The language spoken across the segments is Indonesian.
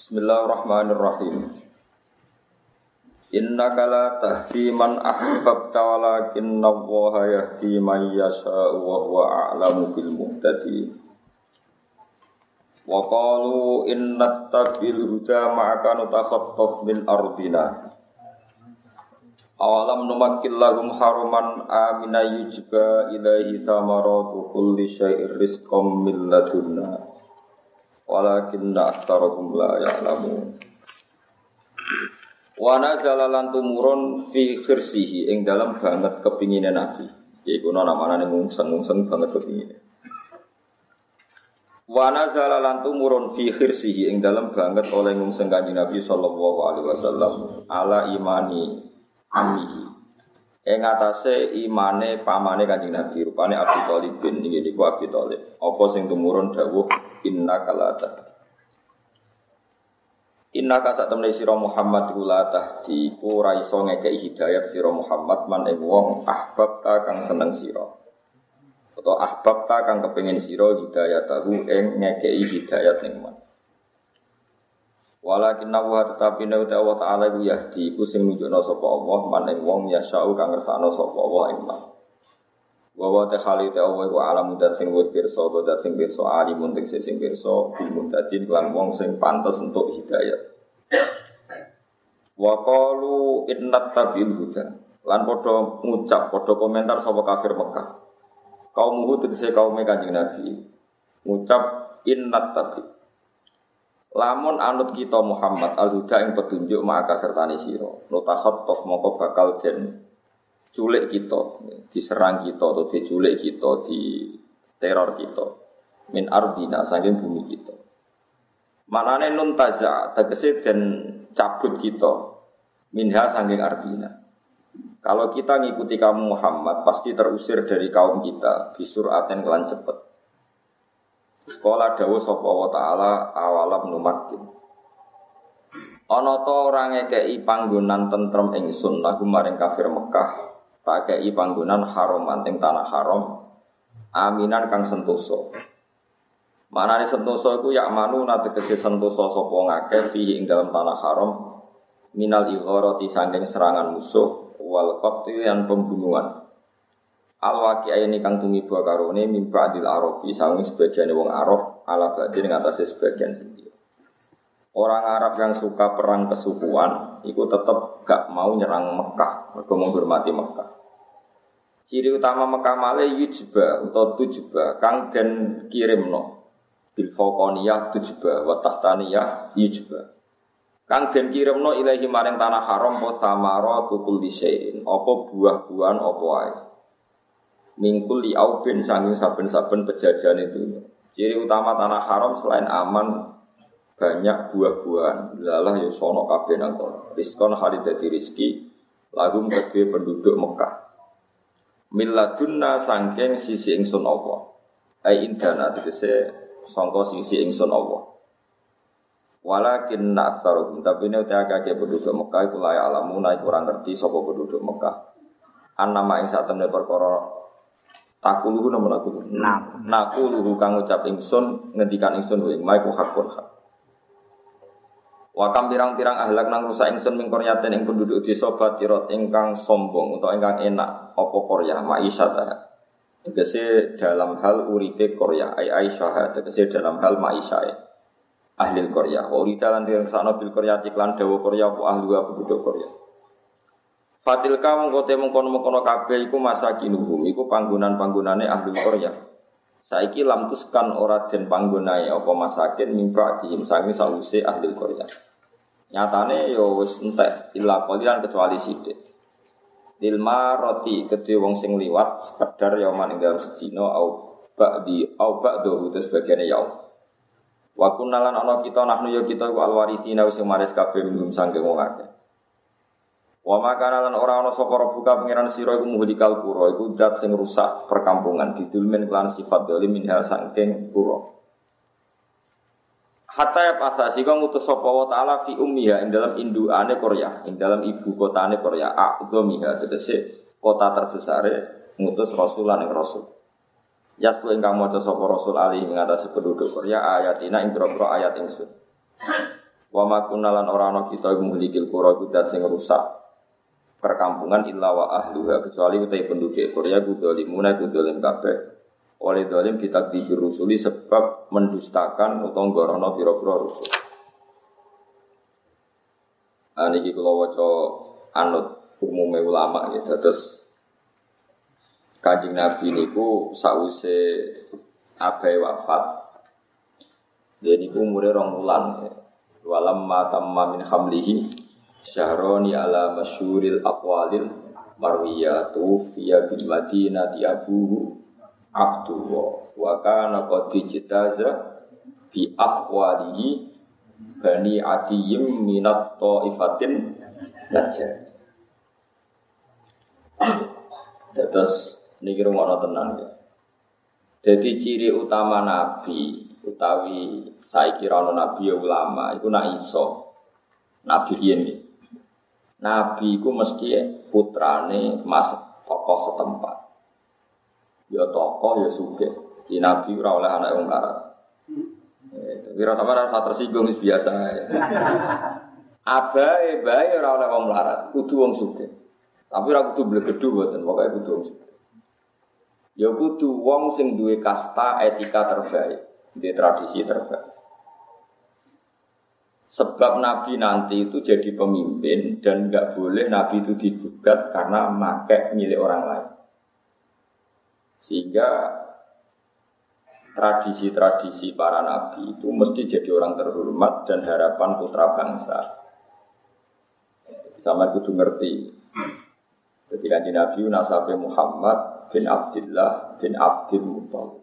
Bismillahirrahmanirrahim. Innaka la tahdi man ahbabta walakinna Allaha yahdi man yasha'u wa huwa a'lamu bil muhtadin. Wa qalu inna tabil huda ma'aka nutakhattaf min ardina. Awalam numakkil lahum haruman amina yujba ilaihi thamaratu kulli syai'ir rizqam min ladunna walakinna aktsarahum la ya'lamun wa nazala lan tumurun fi khirsihi ing dalam banget kepingine nabi. Yaiku ana namane ngungseng-ngungseng banget kepingine. Wa nazala lan tumurun fi khirsihi ing dalam banget oleh ngungseng kanjeng nabi sallallahu alaihi wasallam ala imani amihi. Ing atase imane pamane kanjeng Nabi rupane Abi Thalib bin niku Abi Thalib. Apa sing tumurun dawuh inna kalata Inna ka sak temne sira Muhammad kula tahdi. Ku ora iso ngekeki hidayat sira Muhammad man ing wong ahbab ta kang seneng sira. Atau ahbab ta kang kepengin sira hidayat tahu ing ngekeki hidayat ning man. Walakin nawa tetapi nek Allah taala iku yahdi iku sing nunjukno sapa Allah man ing wong yasau kang ngersakno sapa Allah ing man. Wa wa ta khali ta Allah wa alam dan sing wis pirsa to dan sing pirsa alimun sing sing pirsa bil muhtadin lan wong sing pantes untuk hidayah. Wa qalu inna tabil huda. Lan padha ngucap padha komentar sapa kafir Mekah. Kaum Hud tegese kaum Kanjeng Nabi. Ngucap inna tabil Lamun anut kita Muhammad al-huda yang petunjuk maka sertani siro. Nutakhat toh moko bakal den culik kita, diserang kita atau diculik kita, di teror kita. Min ardina saking bumi kita. Manane nun taza tegese den cabut kita. Minha saking ardina. Kalau kita ngikuti kamu Muhammad pasti terusir dari kaum kita bisur aten kelan cepet. Sekolah dawu sapa taala awalam numakin. Ana ta ora ngekeki panggonan tentrem ingsun lagu maring kafir Mekah. Tak kei panggonan haram ing tanah haram. Aminan kang sentosa. Manane sentosa iku yak manu tegese sentosa sapa ngakeh fihi ing dalam tanah haram minal igharati sangking serangan musuh wal qatli pembunuhan. Al ini kang tumiba karone mimpa adil arabi sangi sebagian wong Arab ala badhe ning atase sebagian sendiri. Orang Arab yang suka perang kesukuan itu tetap gak mau nyerang Mekah, mereka menghormati Mekah. Ciri utama Mekah male yujba atau tujba kang den kirimno bil fauqaniyah tujba wa tahtaniyah yujba. Kang den kirimno ilahi maring tanah haram apa samara tukul disein apa buah-buahan apa wae mingkul li aubin sanging saben-saben pejajahan itu. Ciri utama tanah haram selain aman banyak buah-buahan. Lalah ya sono kabeh nang kono. Rizkon halidati rizki lagum kedue penduduk Mekah. Miladunna sangking sisi ingsun Allah. Ai indana tegese sangka sisi ingsun Allah. Walakin nak aksarum tapi ini udah agak penduduk Mekah itu layak alamu naik kurang ngerti sopo penduduk Mekah. An nama ing saat temen perkara Takuluhu namun aku. Nah, nakuluhu kang ucap ingsun ngendikan ingsun wa ma iku hakun hak. Wa kam pirang-pirang ahlak nang rusak ingsun ming koryaten ing penduduk desa Batirot ingkang sombong atau ingkang enak apa korya ma'isyata. Tegese dalam hal uripe korya ai aisyah tegese dalam hal ma'isyah ahli korya. Wa urita lan dirasakno bil korya iklan dawa korya apa ahli penduduk korya. Fatilka mengkote mengkono mengkono kabeh iku masa kinuhum iku panggonan panggonane ahli Korea. Saiki lam tuskan ora den panggonane apa masakin mimpa dihim sangi sause ahli Korea. Nyatane yo ya wis entek illa qalilan kecuali sithik. Dilma roti kedhe wong sing liwat sekedar ya maning dalam sedina au ba'di au ba'dahu terus bagiane yaum. Wa kunalan ana kita nahnu ya kita ku alwarithina wis maris kabeh minum sangge wong akeh. Wa makana lan ora ana sapa buka pangeran sira iku muhlikal qura iku zat sing rusak perkampungan didulmen kelan sifat dolim minha sangking qura. Hatta ya pasa sika ngutus sapa wa taala fi ummiha ing dalam induane Korea, ing dalam ibu kotane Korea, a'dhamiha tegese kota terbesare ngutus rasulan ing rasul. Yasku ingkang maca sapa rasul ali ing penduduk Korea ayatina ing ayat ingsun. Wa kunalan ora ana kita muhlikil qura kudat sing rusak perkampungan illa wa ahluha kecuali utai penduduk Korea kudolimuna kudolim kabeh oleh dolim kita rusuli sebab mendustakan atau gorono biro-biro rusul. Nah, ini kalau waca anut umumnya ulama gitu, terus kajing Nabi niku sause abai wafat. Dia niku umure rong wulan. Walam matamma min hamlihi syahroni ala masyuril aqwalil marwiyatu fiya bil madinati abuhu Abdullah wa kana qad dijtaza bi akhwalihi bani adiyim minat ta'ifatin najar Terus niki rumono tenan ya. Jadi ciri utama nabi utawi saiki ana nabi ya ulama iku nak iso. Nabi riyen Nabi iku mesti putrane mas tokoh setempat ya tokoh ya suge. Di Nabi ora oleh anak yang melarat. Eh, tapi rasa rasa tersinggung biasa. Ya. Abai bae ora oleh wong melarat, kudu wong suge. Tapi ora kudu blegedu mboten, pokoke kudu wong suge. Ya kudu wong sing duwe kasta etika terbaik, di tradisi terbaik. Sebab Nabi nanti itu jadi pemimpin dan nggak boleh Nabi itu digugat karena make milik orang lain. Sehingga tradisi-tradisi para nabi itu mesti jadi orang terhormat dan harapan putra bangsa. Sama kudu ngerti. Jadi kanji Nabi nasabe Muhammad bin Abdullah bin Abdul Muttalib.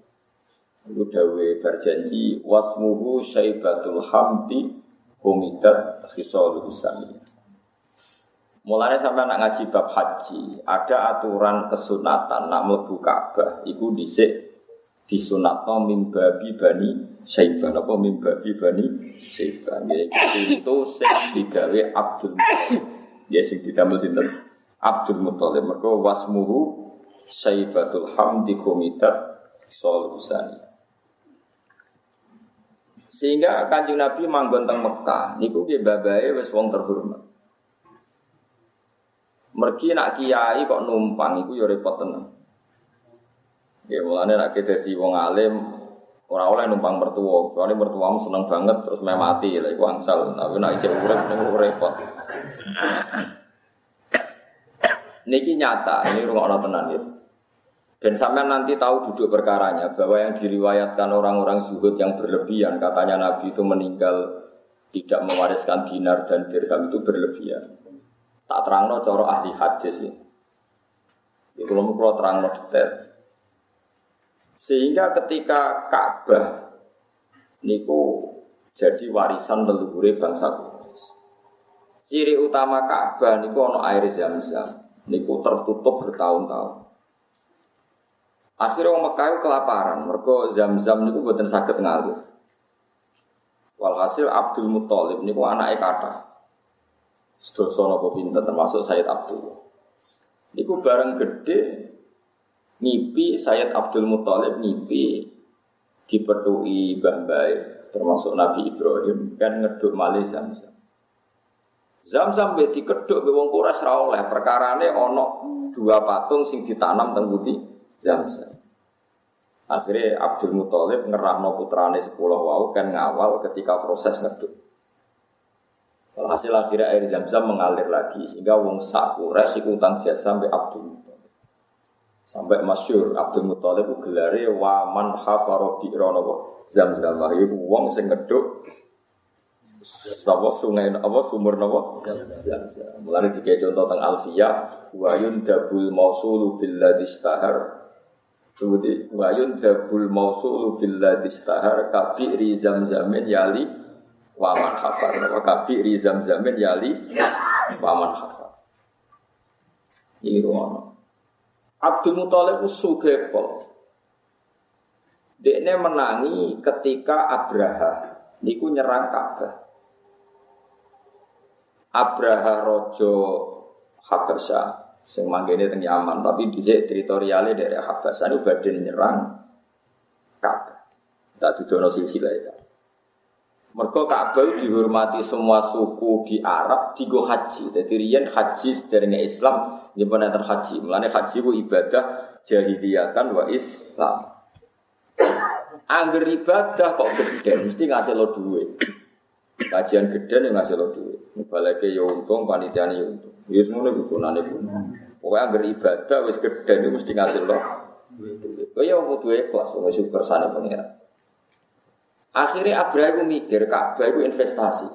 Itu dawe berjanji wasmuhu syaibatul hamdi humidat khisalul samiyah. Mulanya sampai nak ngaji bab haji, ada aturan kesunatan nak mlebu Ka'bah iku dhisik disunatno mimbabi bani Syaibah apa mimbabi bani Syaibah. Itu sing digawe Abdul Muthalib. Ya sing didamel sinten? Abdul Muthalib. Mergo wasmuhu Syaibatul Hamdi Komitat Solusani. Sehingga kanjeng Nabi manggon teng Mekah niku nggih babae wis wong terhormat. Mergi nak kiai kok numpang iku ya repot tenan. Ya mulane nak dadi wong alim ora oleh numpang mertua, kecuali mertuamu seneng banget terus meh mati lha iku angsal. Tapi nak ijek urip niku repot. Niki nyata, ini rumah tenan ya. Dan sampai nanti tahu duduk perkaranya bahwa yang diriwayatkan orang-orang zuhud yang berlebihan katanya Nabi itu meninggal tidak mewariskan dinar dan dirham itu berlebihan. Tak terangno coro ahli hadis ini. Belum kalau terangno detail. Sehingga ketika Ka'bah niku jadi warisan leluhur bangsa Quraisy. Ciri utama Ka'bah niku ono air zam-zam. Niku tertutup bertahun-tahun. Akhirnya orang Mekah kelaparan, mereka zam-zam niku buatan sakit ngalir. Walhasil Abdul Muthalib niku anaknya kata. Sedoso nopo pinter termasuk Sayyid Abdul. Iku bareng gede ngipi Sayyid Abdul Muthalib ngipi dipetui Mbah termasuk Nabi Ibrahim kan ngeduk malih Zamzam. Zamzam be dikeduk be wong Quraisy ra oleh perkarane ana dua patung sing ditanam teng Zamzam. Akhirnya Abdul Muthalib ngerahno putrane sepuluh wau kan ngawal ketika proses ngeduk. Hasil akhirnya air zam-zam mengalir lagi sehingga wong sak Quraisy iku utang jasa sampai Abdul Muthalib. Sampai masyur Abdul Muthalib gelare waman hafaro napa zam-zam iku wong sing ngeduk Napa sungai apa sumur zam-zam. Mulane dikei contoh teng Alfiyah wa dabul mausulu billadhi istahar Seperti wayun dabul mausulu billadhi istahar kabi ri zam-zamin yali waman hafar wa kabi rizam zamin yali waman hafar ini ruang Abdul Muthalib suge Dekne menangi ketika Abraha. Niku nyerang Ka'bah. Abraha rojo Habasya sing manggene teng Yaman tapi dhisik teritoriale dari Habasya niku badhe nyerang Ka'bah. Tak dudono silsilah itu. Mergo Ka'bah dihormati semua suku di Arab digo haji. Jadi riyen haji sederenge Islam nyimpen enten haji. Mulane haji ku ibadah jahiliyah kan wa Islam. Angger ibadah kok gede mesti ngasih lo duit. Kajian gede nih ngasih lo duit. Balake yo untung, panitiane yo untung. Ya semono gunane pun. Pokoknya angger ibadah wis gede nih mesti ngasih lo duit. Kaya kudu ikhlas wong syukur sane pengiran. Akhirnya Abraha itu mikir, Ka'bah itu investasi.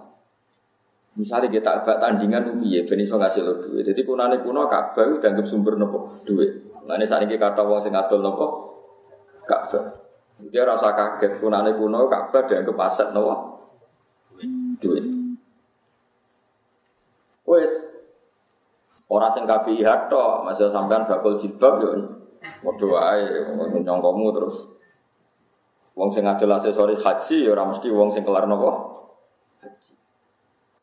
Misalnya kita agak tandingan ya, ben iso ngasih lo duit. Jadi kunane kuno Ka'bah itu dianggap sumber nopo duit. Lane saat ini kata wong sing adol nopo Ka'bah. Dia rasa kaget kunane kuno Ka'bah dianggap aset nopo duit. Wes orang sing KPIH tok, masih sampean bakul jilbab yo. Padha wae nyongkomu terus Wong sing ngadol aksesoris haji ya ora mesti wong sing kelar napa? Haji.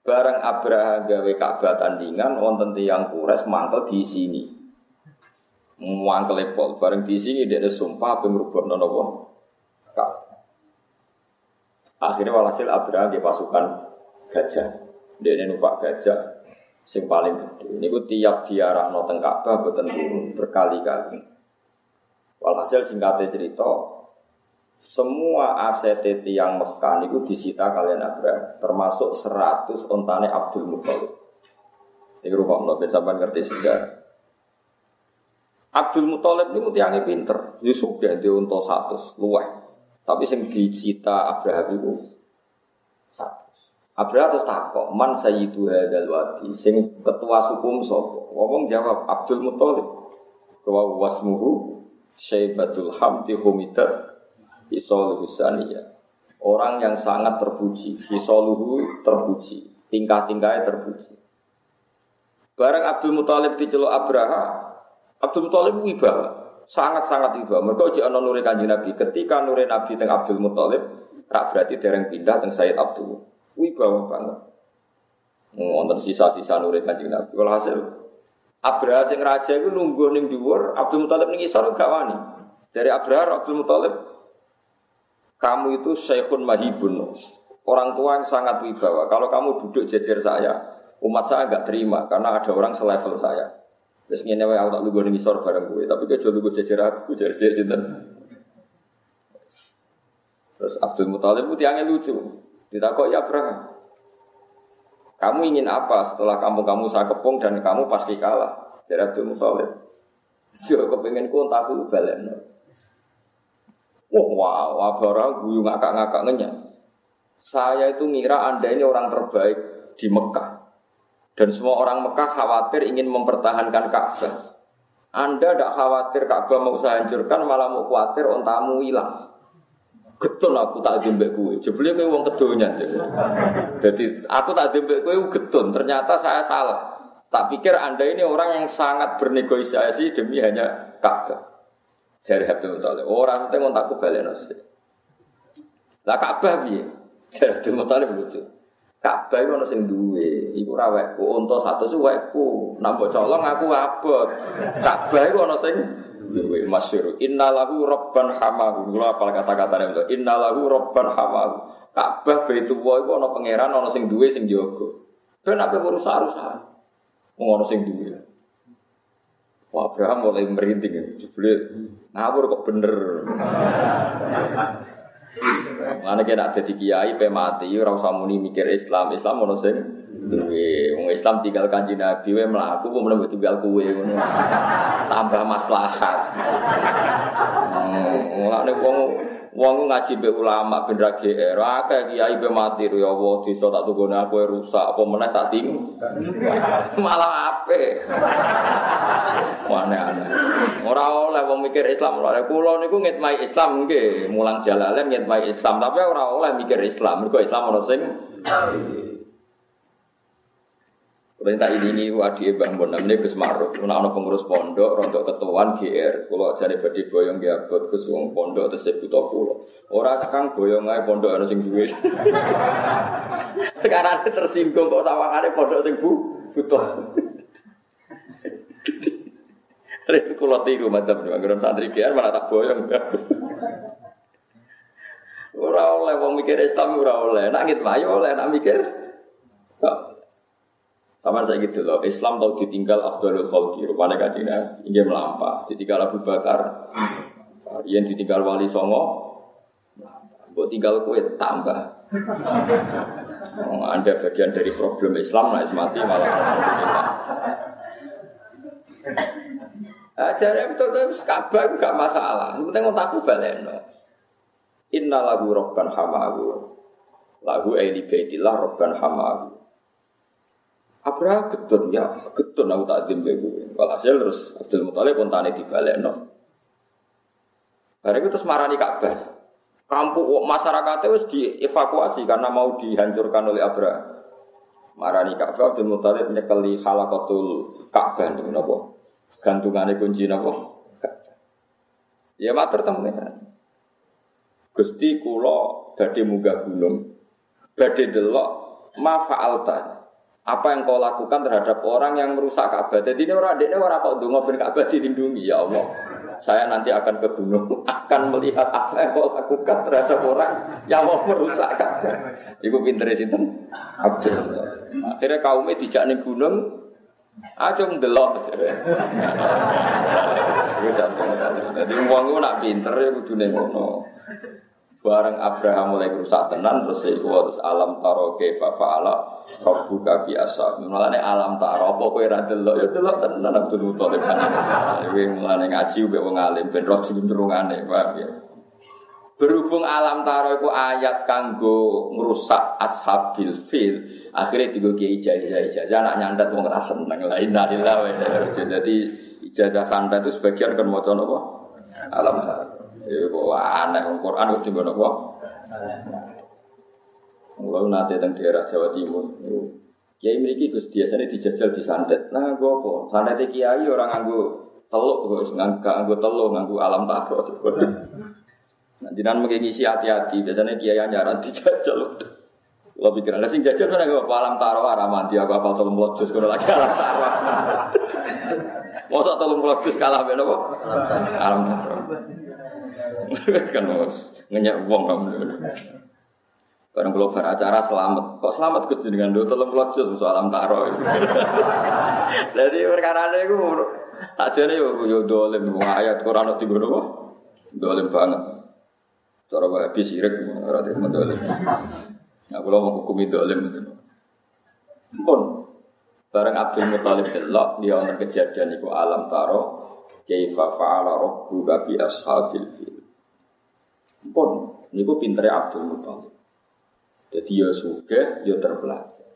Bareng Abraha gawe Ka'bah tandingan wonten tiyang kures mantel di sini. Muangkel pol bareng di sini dia ada sumpah apa merubah napa? Akhirnya walhasil Abraha dia pasukan gajah. Dia ini numpak gajah sing paling gede. Ini tiap diarahno teng Ka'bah boten berkali-kali. Walhasil singkatnya cerita, semua aset yang Mekah itu disita kalian Abraham, termasuk 100 ontane Abdul Muthalib. Ini rumah Allah, sampai ngerti sejarah. Abdul Muthalib ini tiangnya pinter, dia suka dia untuk satu, luweh. Tapi yang disita Abraham itu satu. Abraham terus takok, man sayyidu hadal wadi, sing ketua suku sapa? Ngomong jawab Abdul Muthalib. Wa wasmuhu Syaibatul Hamdi Humidat saniyah. Orang yang sangat terpuji. Fisoluhu terpuji. Tingkah-tingkahnya terpuji. Barang Abdul Muthalib diceluk Abraha. Abdul Muthalib wibawa. Sangat-sangat wibawa. Mereka uji ana nuri kanji Nabi. Ketika nuri Nabi teng Abdul Muthalib. Rak berarti dereng pindah teng Sayyid Abdul. Wibawa banget. Ngonten sisa-sisa nuri kanji Nabi. Walhasil Abraha sing raja itu nunggu ning dhuwur, Abdul Muthalib ning isor gak wani. Dari Abraha Abdul Muthalib kamu itu syekhun mahibun. Orang tua yang sangat wibawa. Kalau kamu duduk jejer saya, umat saya nggak terima karena ada orang selevel saya. Terus ngene wae aku tak lugu ning isor bareng gue, tapi kejo lugu jejer aku jejer sinten. Terus Abdul Muthalib itu tiangnya lucu. Ditakok ya Abraham. Kamu ingin apa setelah kamu kamu saya kepung dan kamu pasti kalah. Jadi Abdul Muthalib. Yo kepengin ku entah aku balen. Wah, wow, wabara guyu ngakak-ngakak ngenyang. Saya itu ngira Anda ini orang terbaik di Mekah. Dan semua orang Mekah khawatir ingin mempertahankan Ka'bah. Anda tidak khawatir Ka'bah mau saya hancurkan, malah mau khawatir ontamu hilang. Getun aku tak dembek kue. Jebule kowe wong kedonya. Jadi aku tak dembek kue getun. Ternyata saya salah. Tak pikir Anda ini orang yang sangat bernegosiasi demi hanya Ka'bah. Jari Abdul Muthalib. Orang itu ngontak balik nasi. Lah Ka'bah piye? Jari Abdul Muthalib lucu. Ka'bah itu nasi duwe. Iku rawekku. Unta satu sih wekku. Nampak colong aku abot. Ka'bah itu nasi duwe. Masyur. Inna lahu robban hamahu. Gula apal kata-kata itu. Inna lahu robban hamahu. Ka'bah itu wa itu ada pangeran ada sing duwe sing jogo. Ben apa urusan-urusan. Ngono sing duwe. Wah Abraham mulai merinding ya. Jebule ngawur kok bener. Mana kena jadi kiai pe mati ora usah mikir Islam. Islam ono sing duwe. Wong Islam tinggal kanji Nabi we mlaku kok mlebu tinggal kuwe ngono. Tambah maslahat. Hmm, ngene wong Wong ngaji be ulama ben ra GR, akeh kiai be mati ya Allah desa tak tunggone aku rusak apa meneh tak ting. Malah ape. Aneh-aneh. Ora oleh wong mikir Islam ora. Kula niku ngitmai Islam nggih, mulang jalalen ngitmai Islam, tapi ora oleh mikir Islam. Mergo Islam ora sing Perintah ini ini wadi bang bon namanya Gus Maruf. Mana ada pengurus pondok, rontok ketuaan GR. Kalau jadi badi boyong dia buat Gus pondok atau sebuto pulau. Orang kang boyong aja pondok ada sing duit. Karena tersinggung kok sama ada pondok sing bu butuh. Rek kula tiru nih, anggaran santri GR mana tak boyong. Ora oleh wong mikir Islam ora oleh. Nak ngit wae oleh nak mikir. Sama saya gitu loh, Islam tahu ditinggal Abdul Khalqi, rupanya kajian ini melampah, ditinggal Abu Bakar, yang ditinggal Wali Songo, buat tinggal kue tambah. Oh, anda bagian dari problem Islam, nah mati malah alhamdulillah. Ajarnya betul betul kabar gak masalah, yang penting otakku baleno. Inna lagu robban hamahu, lagu aili baitillah robban hamahu. Abraha getun ya, getun aku tak dim gue. Walhasil terus Abdul Muthalib di balik no. Hari itu terus marani Ka'bah. Kampung masyarakatnya harus dievakuasi karena mau dihancurkan oleh Abraha. Marani Ka'bah Abdul Muthalib nyekeli halakotul Ka'bah nih nopo. Gantungannya kunci nopo. Ya matur temen. Gusti kulo badhe munggah gunung. Badhe delok ma fa'alta apa yang kau lakukan terhadap orang yang merusak Ka'bah. Jadi ini orang ini orang kok dungo bin Ka'bah dilindungi ya Allah. Saya nanti akan ke gunung, akan melihat apa yang kau lakukan terhadap orang yang mau merusak Ka'bah. Iku pinter sinten? Abdul. Akhirnya kaumnya dijak ning gunung, aja ndelok. Iku Jadi wong nak pinter ya kudune ngono. Barang Abraham mulai rusak tenan terus iku harus alam taro kaifa fa'ala rabbuka bi ashab. Mulane alam taro apa kowe ra delok ya delok tenan Abdul Muthalib. Iki mulane ngaji mbek wong alim ben roh jluntrungane, paham ya. Berhubung alam taro iku ayat kanggo ngrusak ashabil fil, akhirnya tiga kiai ijazah ijazah anak nyandat wong ra seneng la inna lillahi wa Jadi ijazah santet itu sebagian kan maca napa? Alam taro. Ya kok aneh wong Quran kok dienggo napa? Mulai nanti teng daerah Jawa Timur. Kiai mriki Gus biasanya dijajal di santet. Nah, gue apa? Santet kiai orang nganggo teluk Gus, nganggo teluk, nganggo alam takut. Nah, jinan mungkin ngisi hati-hati. Biasanya kiai nyaran dijajal. Pikir ada sing jajal mana gue alam taro araman dia aku apal tolong melojus kalau lagi alam taro. Masa tolong melojus kalah beda kok? Alam taro. kan ngenyak wong kamu. Karena kalau acara selamat, kok selamat kus dengan dua tolong pelojus soal alam taro. Jadi perkara itu tak jadi yo yo dolim ayat Quran itu gue doa dolim banget. Cara habis sirik, orang itu dolim. Nah kalau mau hukumi dolim itu. Pun bareng Abdul Muthalib delok dia untuk kejadian itu alam taro kaifa fa'ala rabbuka bi ashabil fil. Pun niku pintere Abdul Muthalib. Jadi ya suge, ya terpelajar.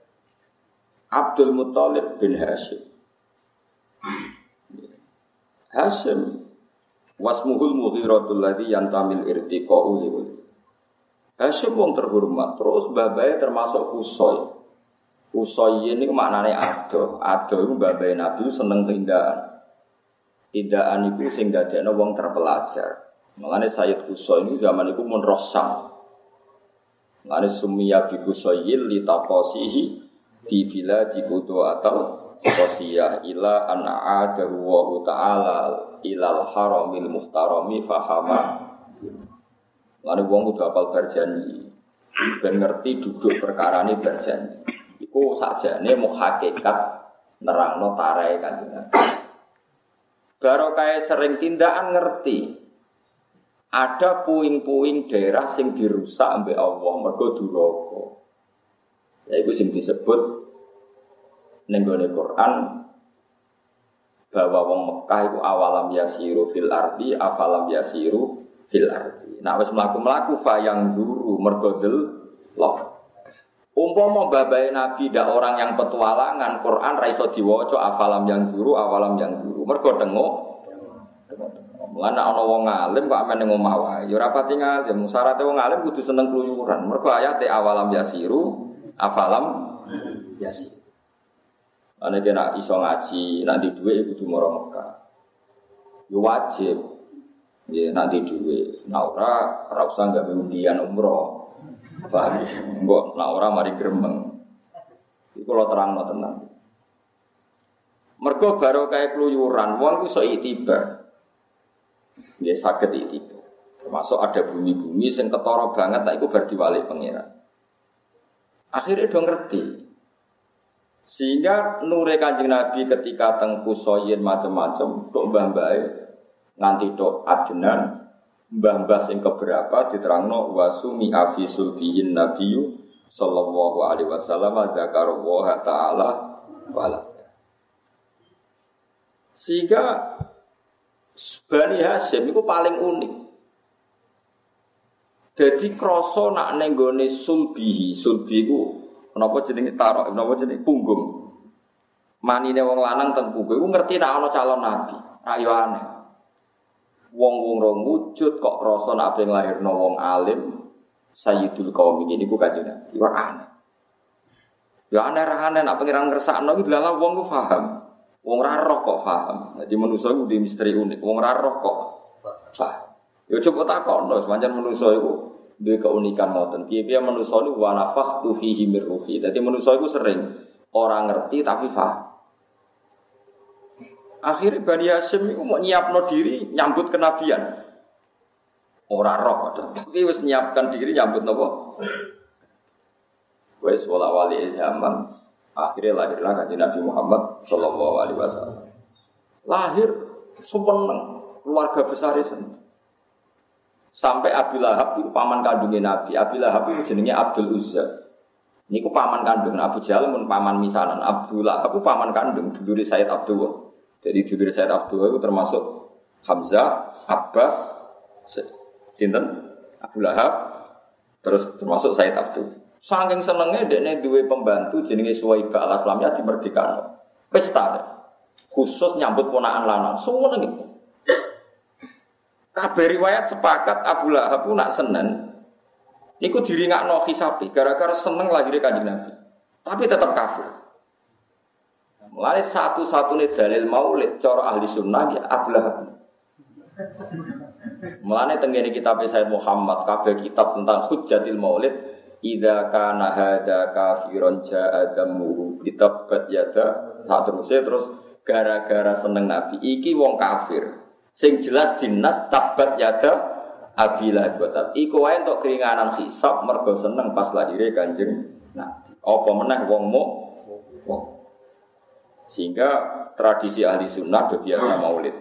Abdul Muthalib bin Hashim. Hashim wasmuhul mughiratul ladzi yantamil irtiqa'u liwali. Hashim wong terhormat, terus babai termasuk Kusoy. Kusoy ini maknanya ado, ado itu babai Nabi seneng tindakan. Tindakan itu sing dadekno wong terpelajar. Mengenai Sayyid Kusoy ini zaman itu mun rosam. Mengenai sumia bi Kusoyil li taposihi fi bila di kudu atau Qasiyah ila an a'adahu wa ta'ala ilal haramil muhtarami fahama Lalu wong kudu apal berjanji Ben ngerti duduk perkara ini berjanji Iku sajane mau hakikat nerangno tarai kanjeng kayak sering tindakan ngerti ada puing-puing daerah sing dirusak ambek Allah mergo duraka. Ya itu sing disebut ning Quran bahwa wong Mekah itu awalam yasiru fil ardi afalam yasiru fil ardi. Nah wis mlaku-mlaku fa yang duru mergo loh. Umpama babai Nabi dak orang yang petualangan Quran ra iso diwaca afalam yang duru awalam yang duru mergo tengok Mulane ana wong alim kok amen ning omah wae. Ya ora pati ngalim. Wong alim kudu seneng kluyuran. Mergo ayate awalam yasiru, afalam yasir. Ane kena iso ngaji, nanti duwe kudu mara Mekah. Ya wajib. Ya nanti duwe. Nah ora ora usah umroh. Paham? Engko nah ora mari gremeng. Iku lo terangno tenan. Mergo baru kayak keluyuran, wong iso itibar. Dia sakit itu. Termasuk ada bumi-bumi sing ketara banget tak iku bar diwali pangeran. Akhirnya dong ngerti. Sehingga nure kanjeng Nabi ketika tengku soyin macam-macam, tok mbah mbah nganti tok ajenan, mbah mbah sing keberapa diterangno wasumi afi sulbiyin nabiyu sallallahu alaihi wasallam wa ta'ala wala. Sehingga Bani Hashim itu paling unik. Jadi kroso nak nenggone sulbihi, sulbi ku kenapa jenenge tarok, kenapa jenenge punggung. Manine wong lanang teng punggung iku ngerti nak calon nabi. Ayo aneh. Wong-wong rong wujud kok kroso nak ben lahirno wong alim sayyidul qaum ini ku kanjeng Nabi. Aneh. Ya aneh ra aneh nak pengiran ngersakno iki dalah wong ku paham. Wong ra roh kok paham. Jadi manusa iku di misteri unik. Wong ra roh kok paham. Ya coba takon lho, sepanjang manusa iku duwe keunikan ngoten. Piye-piye manusa niku wa nafakhtu fihi mir ruhi. Dadi manusa iku sering orang ngerti tapi paham. Akhirnya Bani Hashim itu mau nyiapno diri nyambut kenabian. Orang roh, tapi wis nyiapkan diri nyambut nopo. Wes wala wali zaman akhirnya lahirlah kanjeng Nabi Muhammad Shallallahu Alaihi Wasallam. Lahir sumpeng keluarga besar itu. Sampai Abi Lahab itu paman kandungnya Nabi. Abi Lahab itu jenenge Abdul Uzza. Ini ku paman kandung Abu Jahal pun paman misanan. Abdul Lahab itu paman kandung dulu Said Abdullah. Jadi dulu Said Abdullah itu termasuk Hamzah, Abbas, Sinten, Abu Lahab, terus termasuk Said Abdul. Saking senengnya dia dua pembantu jenenge Suwaibah al Aslamnya di Merdeka. Pesta khusus nyambut ponaan lanang. Semua gitu. Kabeh riwayat sepakat Abu Lahab nak senen Iku diri nggak no hisapi gara-gara seneng lagi kanjeng Nabi. Tapi tetap kafir. Mulai satu-satunya dalil maulid cara ahli sunnah ya Abu Lahab. Mulai tenggene kitab Said Muhammad kabeh kitab tentang hujjatil maulid Ida kana hada kafiron ja'a Kitab yada Saat terusnya terus Gara-gara seneng Nabi Iki wong kafir Sing jelas dinas tabat yada abila buat Iku wae untuk keringanan hisab mergo seneng pas lahirnya kanjeng. Nah, apa meneh wong mu wong. Sehingga tradisi ahli sunnah udah biasa maulid.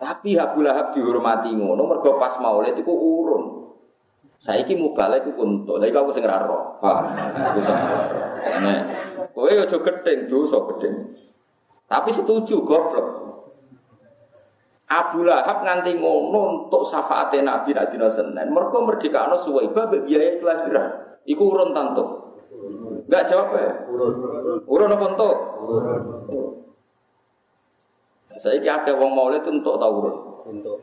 Tapi Abu Lahab dihormati ngono mergo pas maulid itu urun. Saiki mubalek iku untuk. Lha aku sing ora. Paham? Aku sing ora. Nek kowe aja gedeng dosa gedeng. Tapi setuju goblok. Abu Lahab nganti ngono untuk syafaat Nabi nak dina Senin. Mergo merdekano Suwaibah mbek biaya kelahiran. Iku urun tanto. Enggak jawab ya? Urun. Urun apa entuk? Urun. Saya kira akeh wong maulid untuk tau urun. Untuk.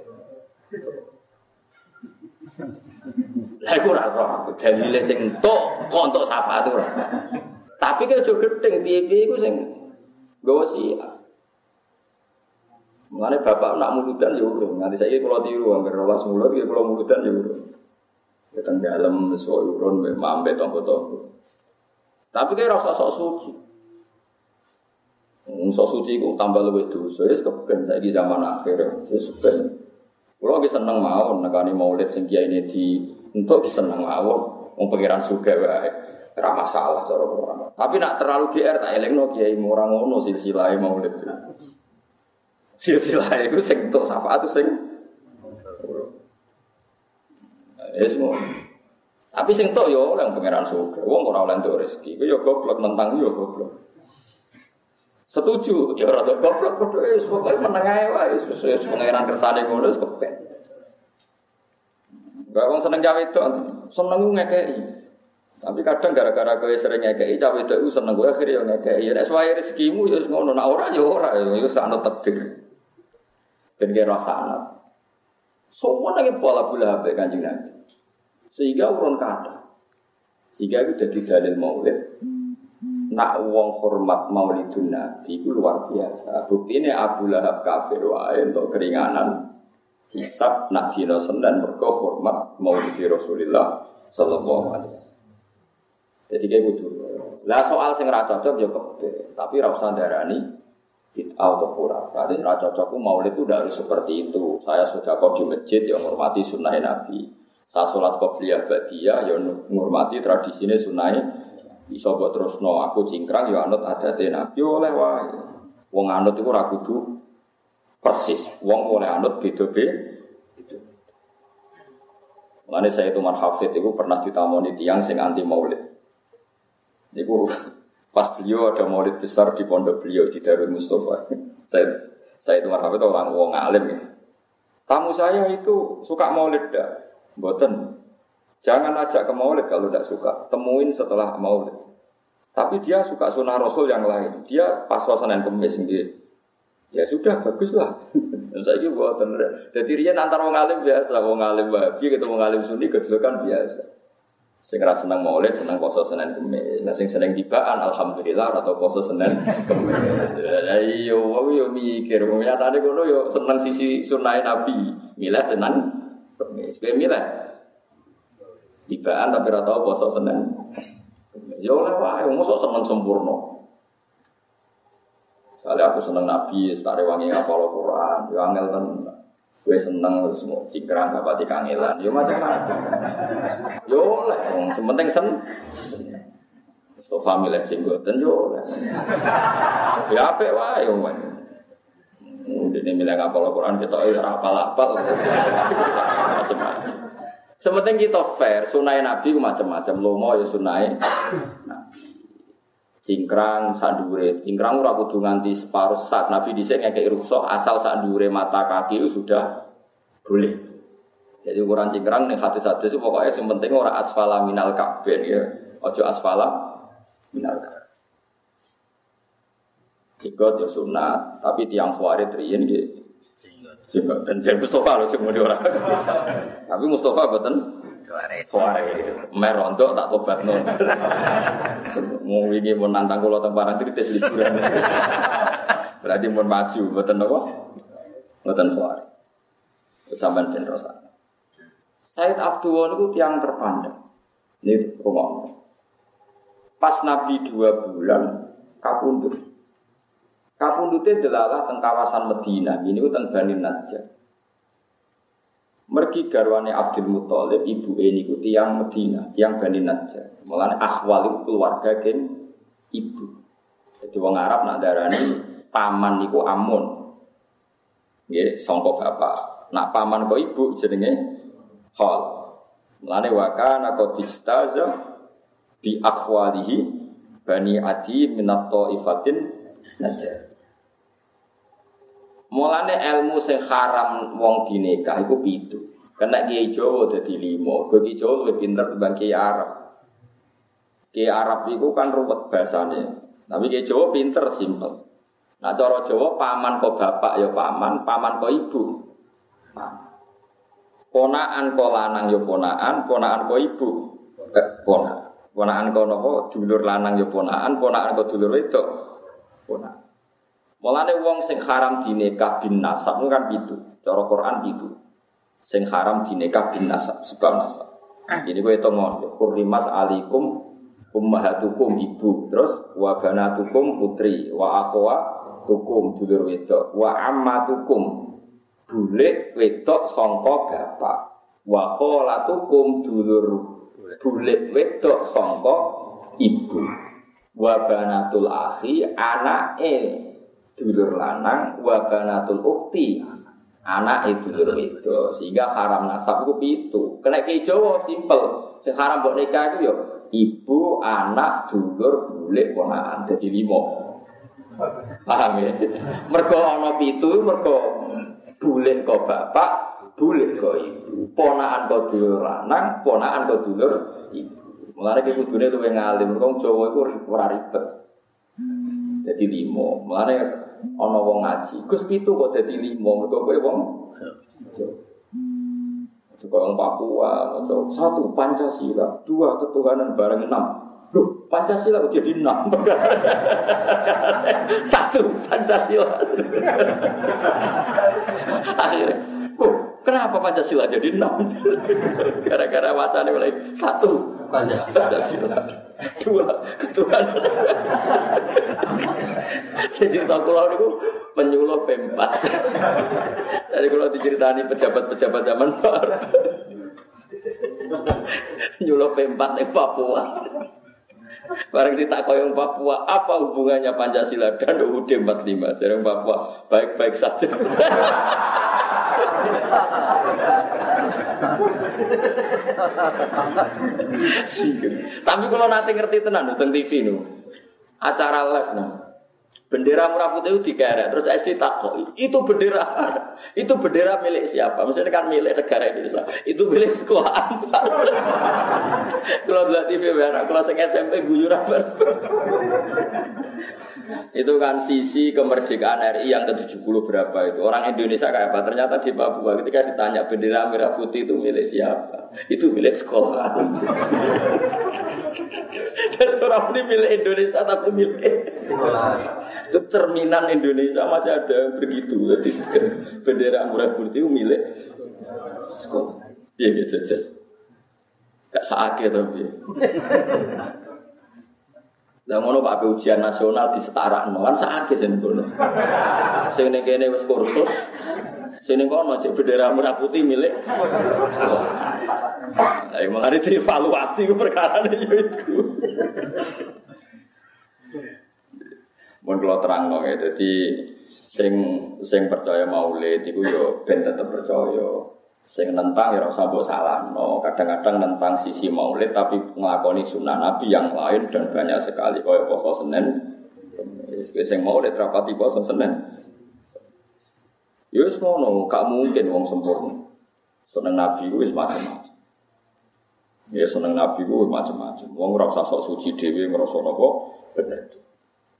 Lah iku ora roh, dalile sing entuk kok entuk syafaat ora. Tapi kaya aja gedeng piye-piye iku sing nggawa siap. Mengenai bapak nak mulutan ya urung. Nanti saya kalau tiru, angker rolas mulut, kalau mulutan ya urung. Kita dalam sesuai urun, mambe tongko tongko. Tapi kayak rasa sok suci. Sok suci itu tambah lebih dosa, sekepen. Saya di zaman akhir, ya sekepen. Kalau lagi seneng mau, nekani maulid sing ini di untuk seneng mau, mau pengiran suka baik. Ora masalah cara orang. Tapi nak terlalu GR tak elengno kiai orang ngono silsilah maulid silsilah itu sing syafaat itu sing ya tapi sing tok yo yang pangeran suka wong ora oleh entuk rezeki yo goblok nentang yo goblok setuju ya rada goblok padha wis pokoke meneng ae wae wis pangeran kersane ngono wis kepen Gak wong seneng cawe itu, seneng ngekei. Tapi kadang gara-gara kowe sering ngekei, cawe itu seneng gue akhirnya ngekei. Ya nek sesuai rezekimu ya ngono, nak ora ya ora, ya sanut takdir. Kira rasa anak. Semua lagi pola pula habis kanjeng Nabi. Sehingga urun kata. Sehingga itu jadi dalil maulid. Nak wong hormat maulidun Nabi itu luar biasa. Bukti ini Abu Lahab kafir wae untuk keringanan. Hisab nak dino dan mergo hormat maulid Rasulullah Sallallahu Alaihi Wasallam. Jadi kayak gitu. Lah soal sing ra cocok ya kebe, tapi ra usah darani bid'ah atau kurang. Berarti secara cocokku maulid itu harus seperti itu. Saya sudah kok di masjid yang menghormati sunnah Nabi. Saya sholat qobliyah ba'diyah yang menghormati tradisinya sunnah Iso buat terus no aku cingkrang ya anut ada Nabi oleh wae. Wong anut itu ragu tuh persis. Wong oleh anut beda beda. Mengenai saya itu Hafid itu pernah ditamoni tiang sing anti maulid. Niku Pas beliau ada maulid besar di pondok beliau di Darul Mustafa. saya saya itu marhaba orang wong alim ya. Tamu saya itu suka maulid dah. Boten. Jangan ajak ke maulid kalau tidak suka. Temuin setelah maulid. Tapi dia suka sunnah rasul yang lain. Dia pas suasana yang kemis sendiri. Ya sudah, baguslah. Saya juga buatan. Jadi dia antar wong alim biasa, wong alim babi ketemu wong alim sunni kan biasa. Sing ra seneng maulid, seneng poso Senin Kemis. Nah sing seneng tibaan alhamdulillah atau poso Senin Kemis. Lah iya wong yo mikir, wong nyatane kono yo seneng sisi sunah Nabi. Milih Senin Kemis. Milih tibaan tapi ra tau poso Senin. Yo oleh wae, mosok seneng sempurna. Soalnya aku seneng Nabi, setare wangi ngapal Quran, yo angel tenan. Gue seneng semua cingkrang gak pati kangelan, yo macam-macam. Yo lah, yang penting sen. Mustafa milih jenggotan yo lah. Ya apa wae yo Ini milih ngapal Quran kita ya apal-apal. Macam-macam. Sementing kita fair, sunai Nabi macam-macam. Lomo ya sunai. Nah, cingkrang sadure cingkrang ora kudu nganti separuh sak nabi dhisik ngekek rukshoh asal sadure mata kaki itu sudah boleh jadi ukuran cingkrang nih hati hadis itu pokoknya yang penting orang asfala minal kabin ya ojo asfala minal kabin Ikut ya sunat, tapi tiang khawarid riyen gitu. Dan jadi Mustafa loh semua orang. tapi Mustafa betul Wah, merontok tak tobat no. Mau ini mau nantang kalau tempat kritis liburan. Berarti mau maju, betul nopo, betul kuari. Sampai dan rosa. Said Abdul itu tiang terpandang. Ini rumah. Pas Nabi dua bulan kapundut. Kapundutnya delalah teng kawasan Medina. Ini teng Bani Najjar. Mergi garwane Abdul Muthalib ibu ini ku tiang Medina, tiang Bani Najjar. Mulane akhwal itu keluarga gen ibu. Jadi wong Arab nak darani paman niku Amun. Nggih, sangka bapak. Nak paman kok ibu jenenge Hal. Mulane wa kana qad bi akhwalihi Bani Adi minat ifatin Najjar. Mulane ilmu sing haram wong dinikah iku pitu. Kena kiai Jawa dadi limo. Kiai Jawa lebih pinter timbang kiai Arab. Kiai Arab iku kan ruwet bahasane. Tapi kiai Jawa pinter simpel. Nah cara Jawa paman kok bapak ya paman, paman kok ibu. Ponaan kok lanang ya ponaan, ponaan kok ibu. Eh, ponaan. Ponaan kok napa dulur lanang ya ponaan, ponaan kok dulur wedok. Ponaan. Mulane wong sing haram dinikah bin nasab kan itu. Cara Quran itu. Sing haram dinikah bin nasab sebab nasab. Ini gue itu mau hurrimas alikum ummahatukum ibu. Terus wa banatukum putri wa akhwa tukum dulur wedok. Wa ammatukum bule wedok sangka bapak. Wa kholatukum dulur bule wedok sangka ibu. Wa banatul akhi anake dulur lanang wa banatul ukti. Anak itu dulur itu sehingga haram nasab itu itu kena ke Jawa simpel. Sing haram buat nikah itu yo ibu anak dulur bule ponakan. Jadi limo paham ya? Mergo ana pitu mergo bule kok bapak bule kok ibu. Ponakan kok dulur lanang ponakan kok dulur ibu. Mulane ki kudune luwih ngalim, kok Jawa iku ora ribet. Jadi limo. Mulane ana wong ngaji. Gus pitu kok dadi lima, mergo kowe wong Juga orang Papua, atau satu Pancasila, dua ketuhanan bareng enam. Loh, Pancasila jadi enam. satu Pancasila. Akhirnya, oh, kenapa Pancasila jadi enam? Gara-gara wacana mulai satu Pancasila, dua. Saya cerita kula niku penyuluh pempat. Jadi kalau diceritani pejabat-pejabat zaman baru. Nyuluh pempat di Papua. Barang ditakoi yang Papua, apa hubungannya Pancasila dan UUD 45? Jadi Papua baik-baik saja. Tapi kalau nanti ngerti tenan tentang TV nu, acara live nu. Bendera merah putih itu dikerek, terus SD takoi. Itu bendera, itu bendera milik siapa? Maksudnya kan milik negara Indonesia. Itu milik sekolah kalau lihat TV merah, kalau saya SMP apa? Itu kan sisi kemerdekaan RI yang ke-70 berapa itu. Orang Indonesia kayak apa? Ternyata di Papua ketika ditanya bendera merah putih itu milik siapa? Itu milik sekolah. Dan orang ini milik Indonesia tapi milik sekolah. Itu cerminan Indonesia masih ada yang begitu. Jadi bendera merah putih itu milik sekolah. Iya, iya, jajan. Gak sakit tapi. Lah ngono Pak ujian nasional di setara kan sakit sing ngono. Sing ning kene wis kursus. Sing ning kono cek bendera merah putih milik sekolah. Lah mengenai dievaluasi ku perkara yo iku. Mun kula terangno ya, dadi sing sing percaya maulid iku yo ben tetep percaya. Sing nentang ya rasa mbok no Kadang-kadang nentang sisi maulid tapi ngelakoni sunnah Nabi yang lain dan banyak sekali kaya poso Senin. Sing maulid rapati poso Senin. Ya ngono, gak mungkin wong sempurna. Seneng Nabi ku wis macam-macam. Ya seneng Nabi ku macam-macam. Wong ora usah sok suci dhewe ngrasa napa bener.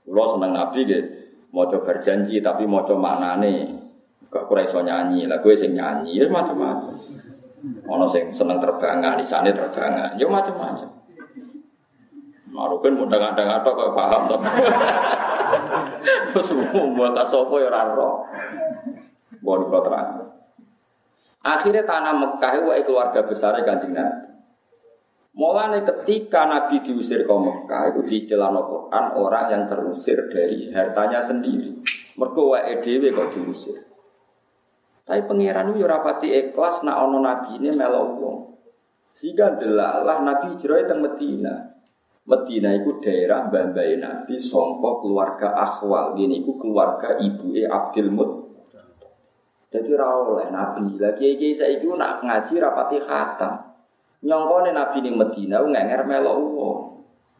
Kula seneng Nabi nggih maca berjanji tapi maca maknane. Gak kurang iso nyanyi, lah gue sing nyanyi, ya macam-macam. Ono sing seneng terbangan, sana terbangan, ya macam-macam. Marukin mau dengar-dengar tok kok paham tuh. Semua kasopo ya raro. Kalau terang. Akhirnya tanah Mekah itu keluarga besarnya kanjeng Nabi. Mulanya ketika Nabi diusir ke Mekah itu di istilah Quran orang yang terusir dari hartanya sendiri. Mereka wae kok diusir. Tapi pangeran itu rapati ikhlas nak ono nabi ini melo wong. Sehingga delalah nabi hijrah teng Medina. Medina itu daerah bambai nabi songkok keluarga akhwal. Ini itu keluarga ibu e Abdul Mut. Jadi oleh nabi. Lagi kiai saya itu nak ngaji rapati khatam. Nyongkone nabi ning Medina ngenger melo wong.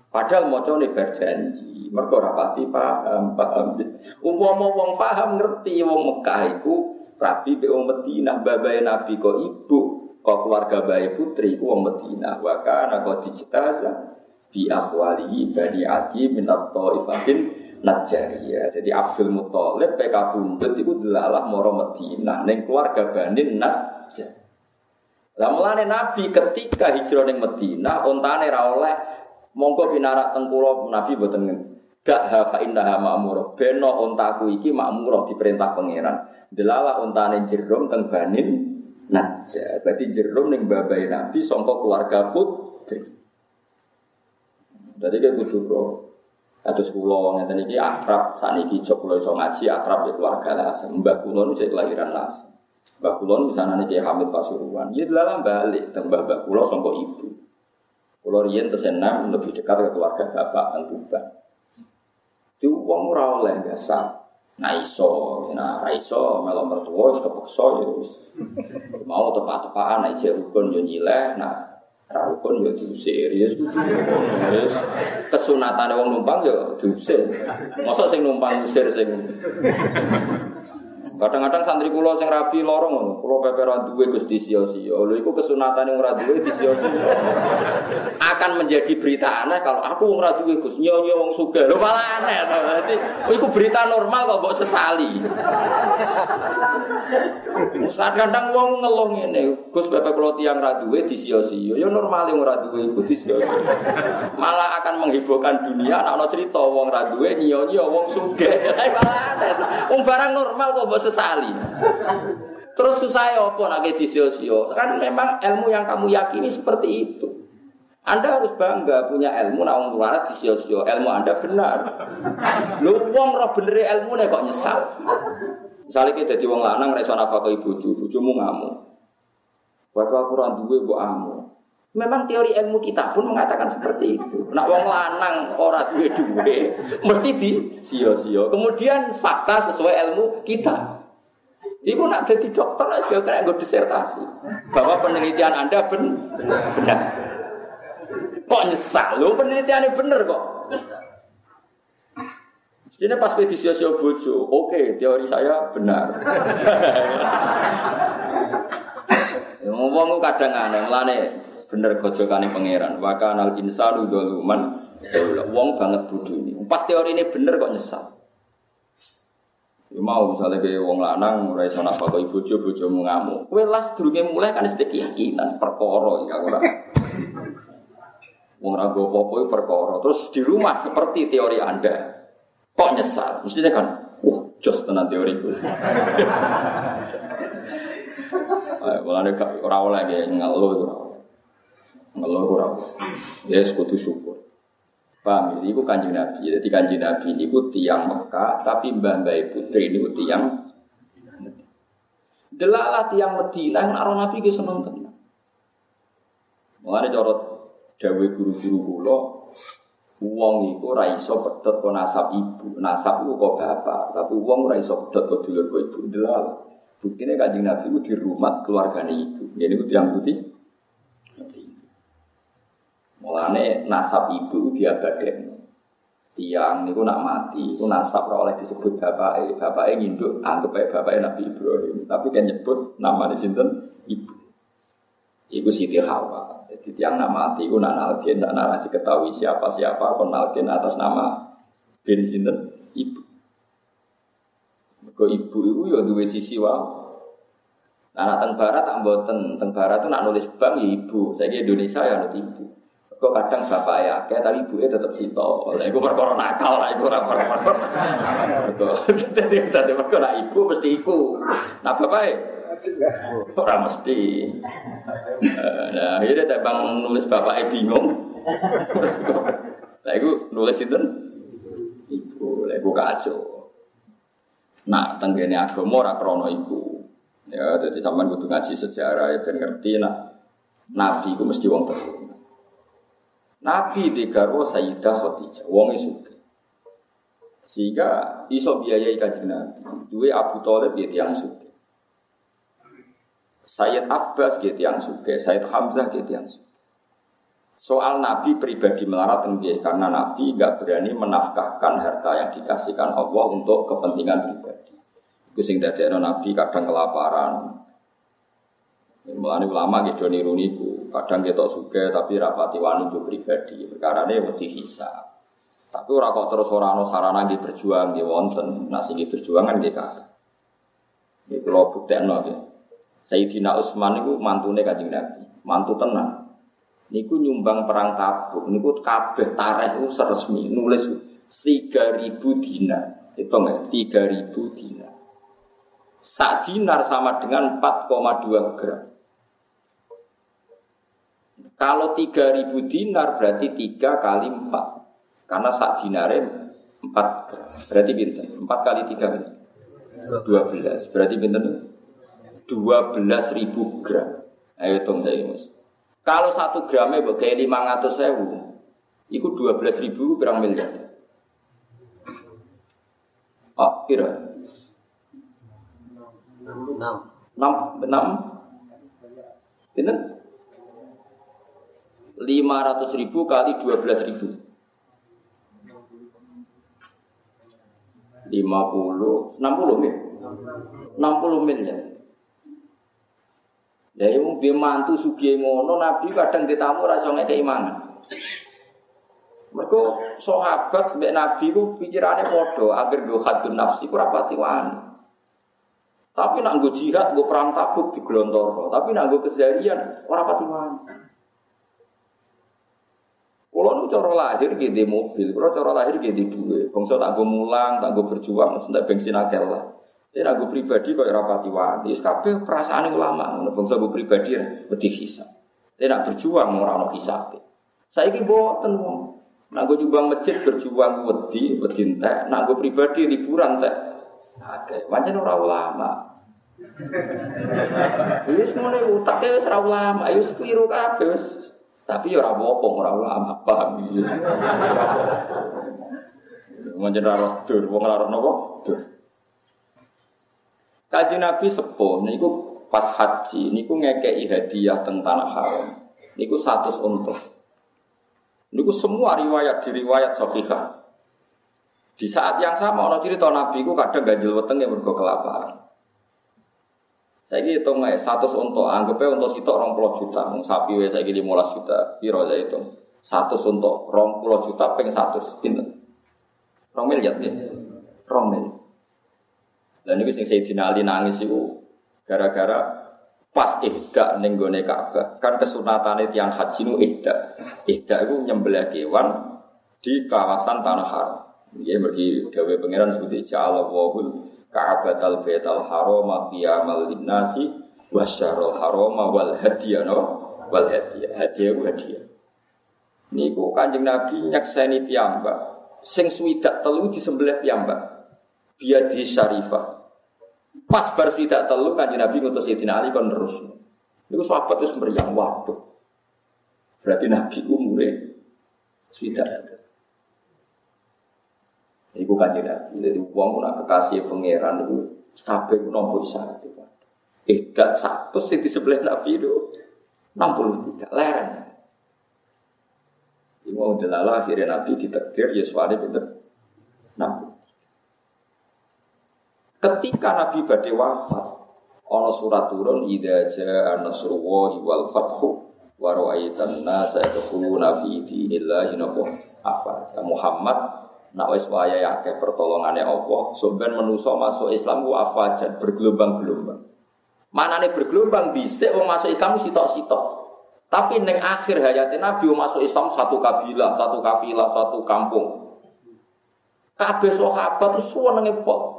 Padahal mau nih berjanji, mereka rapati paham, paham. Umpama wong paham ngerti wong Mekah Rabi be wong Medina, babai Nabi kok ibu, kok keluarga bayi putri ku wong Medina. Wa kana kok dijitaza bi akhwali bani Adi min at-Taifatin. Jadi Abdul Muthalib PK Bundut itu delalah moro Medina ning keluarga Bani Najjar. Lah mulane Nabi ketika hijrah ning Medina ontane ra oleh monggo pinarak teng kula Nabi boten Ha fa innaha ma'murah. Beno ontaku iki ma'murah diperintah pangeran. Delala ontane jerum teng banin Najjar. Berarti jerum ning babai Nabi sangka keluarga putri. Jadi kayak kudu. Atus kula ngeten iki akrab saniki jog kula iso ngaji akrab ya keluarga Lasem. Mbah kula nu kelahiran Lasem. Mbah kula nu misalnya niki Hamid Pasuruan. Ya dalam balik teng mbah kula sangka ibu. Kula riyen tesenam lebih dekat ke keluarga bapak teng Tuban. Di uang ora oleh biasa. Nah iso, nah ra iso melo mertua wis kepeksa ya Mau tepat-tepatan nek jek rukun yo nyileh, nah ra rukun yo diusir ya. Wis kesunatane wong numpang yo diusir. Masa sing numpang usir sing Kadang-kadang santri kula sing rabi lorong ngono, kula pepe duwe Gus disio-sio. Lho iku kesunatan ora duwe disio-sio. Akan menjadi berita aneh kalau aku ora duwe Gus, nyonya wong sugih. Lho malah aneh to. Berarti iku berita normal kok mbok sesali. Saat kadang wong ngeluh ngene, Gus pepe kula tiyang ra duwe disio-sio. Ya normal ora duwe iku disio-sio. Malah akan menghebohkan dunia ana cerita wong ra duwe nyonya wong sugih. Malah aneh. Wong barang normal kok mbok sesali. Terus susah ya apa nak disio-sio? Kan memang ilmu yang kamu yakini seperti itu. Anda harus bangga punya ilmu, nah wong luar di sio ilmu Anda benar. Lu wong roh bener ilmu kok nyesal. Misalnya kita jadi wong lanang reso apa ke ibu bojomu ngamuk. Waktu aku ora duwe mbok amu. Memang teori ilmu kita pun mengatakan seperti itu. Nak wong lanang ora duwe duwe, mesti di sio-sio. Kemudian fakta sesuai ilmu kita. Iku nak jadi dokter, sudah kena disertasi bahwa penelitian Anda ben benar. Kok nyesal? Lo penelitiannya bener kok. Ini pas di sio-sio bojo, oke teori saya benar. Ngomong kadang aneh, melane bener gojokane pangeran. Waka anal insanu doluman, wong banget bodoh ini. Pas teori ini bener kok nyesal. Ya mau misalnya kayak wong lanang ora iso napa kok bojo bojomu ngamuk. Kowe las durunge mulai kan sedek keyakinan perkara ya ora. Wong ragu popo perkara. Terus di rumah seperti teori Anda. Kok nyesal? Mestinya kan, wah, jos tenan teoriku. Kalau ada orang ya ngeluh itu orang. Ya sekutu syukur. Paham ini itu kanji Nabi. Jadi kanji Nabi ini itu tiang Mekah, tapi mbah mbah putri ini itu tiang Delalah tiang Medina, naruh Nabi ke seneng tenang. Mengenai corot dawe guru-guru kula wong iku ora iso pedhot kok nasab ibu, nasab iku kok bapak, tapi wong ora iso pedhot kok dulur kok ibu delal. Buktine Kanjeng Nabi ku di rumah keluargane ibu. Ini ku yang putih. Mulane nasab ibu dia badan. Tiang niku nak mati, ku nasab ora oleh disebut bapak, bapake nginduk anggap bae bapake Nabi Ibrahim, tapi kan nyebut namanya sinten ibu. Iku Siti Hawa. Jadi tiang nama mati itu nak nalkin, nak nara diketahui siapa siapa pun nalkin atas nama bin sinten ibu. Kau ibu itu ya dua sisi wow. Nah, teng tak boten, teng nak nulis bank ya ibu. Saya Indonesia ya nulis ibu. Kok kadang bapak ya, kayak tapi ibu tetap sito. Lah ibu perkara nakal lah, ibu ora perkara. Jadi tadi perkara ibu mesti ibu. Nah bapak ya Orang mesti. Nah, akhirnya tak bang nulis bapaknya bingung. Nah, itu nulis itu ibu, ibu kacau. Nah, tenggene agama ora krana iku. Ya, jadi sampean kudu ngaji sejarah ya ben ngerti nah nabi itu mesti wong terhormat. Nabi di garwa Sayyidah Khadijah, wong suka. Sehingga iso biayai kanjeng Nabi. Duwe Abu Thalib ya tiyang suka. Sayyid Abbas gitu yang suka, Sayyid Hamzah gitu yang suka. Soal Nabi pribadi melarat tinggi karena Nabi nggak berani menafkahkan harta yang dikasihkan Allah untuk kepentingan pribadi. Itu sing Nabi kadang kelaparan. Mulane ulama gitu niru niku, kadang kita suka tapi rapati wani pribadi. Perkara ini mesti hisap. Tapi ora kok terus ora ana sarana nggih berjuang nggih wonten. Nah sing berjuang kan nggih kakak. Nggih kula buktekno nggih. Sayyidina Utsman niku mantune Kanjeng Nabi, mantu tenang. Niku nyumbang perang Tabuk, niku kabeh tareh itu resmi nulis 3000 dinar. Hitung ya, 3000 dinar. Sak dinar sama dengan 4,2 gram. Kalau 3000 dinar berarti 3 kali 4. Karena sak dinare 4 gram. Berarti pinter. 4 kali 3 berarti 12. Berarti pinter 12 ribu gram. Ayo hitung saya mas. Kalau satu gramnya bagai 500 sewu, itu 12 ribu gram miliar. Oh, kira? 6. 6. 6. Ini 500 ribu kali 12 ribu. 50, 60 ya? 60 miliar. Ya yang dia mantu sugi ngono Nabi kadang ditamu rasa ngekei keimanan. Mereka sahabat mbek Nabi ku pikirannya bodoh agar gue hadun nafsi ku rapati wani. Tapi nak gue jihad, gue perang tabuk di Gelontor. Tapi nak gue keseharian, orang pati. Cara lahir gede mobil, kalau cara lahir gede duit. Bangsa tak gue mulang, tak gue berjuang, tak bensin akeh lah. Tapi aku pribadi kok rapati wati. Kabeh perasaan ulama ngono bangsa gue pribadi ya wedi hisab. Tapi nak berjuang ora ono. Saya ini boten wong. Nak gue nyumbang masjid berjuang wedi, wedi entek. Nak gue pribadi liburan teh. Oke, wajan ora ulama. Wis ngene utake wis ulama, ya wis keliru kabeh wis. Tapi ya ora apa-apa ora ulama, paham. Wajan ora dur, wong ora napa? Dur. Kaji Nabi sepuh niku pas haji niku ngekei hadiah teng tanah haram. Niku satu untuk. Niku semua riwayat di riwayat. Di saat yang sama orang cerita Nabi ku kadang ganjil weteng yang mergo kelaparan. Saya ini hitung aja, satu untuk anggapnya untuk situ orang puluh juta, sapi saya ini lima juta, piro aja itu. Satu untuk orang puluh juta, peng satu, pinter. Rong miliar ya, rong miliar. Dan ini sing Sayyidina Ali nangis itu gara-gara pas ihda ning gone Ka'bah. Kan kesunatane tiang haji nu ihda. Ihda itu nyembelih kewan di kawasan tanah haram. Ya bagi gawe pangeran seperti ja'ala wahul Ka'batal Baital Haram qiyamal linnasi wasyarul harama wal hadiah no? Wal hadiah hadiah ku hadiah niku kanjeng nabi nyakseni piyambak. Sing swidak telu disembelih piyambak. Biadi syarifah. Pas bar swidak telu kanjeng nabi ngutus Sayyidina Ali kon terus niku sahabat wis meriang waduh. Berarti nabi umure swidak Iku kanjeng Nabi. Jadi uang nak kekasih pangeran itu stabil nomor syarat itu. Eh, tak satu sih di sebelah Nabi itu 63 lereng. Ini mau delala akhirnya Nabi ditektir Yeswani pinter Nabi. Ketika Nabi badai wafat, ono surat turun ida jaa nasrullahi wal fathu wa ra'aitan nasa yadkhuluna fi dinillahi afwaja. Muhammad Nak wis waya akeh pertolongane Allah, sampean menusa masuk Islam ku afajan bergelombang-gelombang. Manane bergelombang dhisik wong masuk Islam sitok-sitok. Tapi neng akhir hayat Nabi masuk Islam satu kabilah, satu kafilah, satu kampung. Kabeh sahabat itu senenge pol.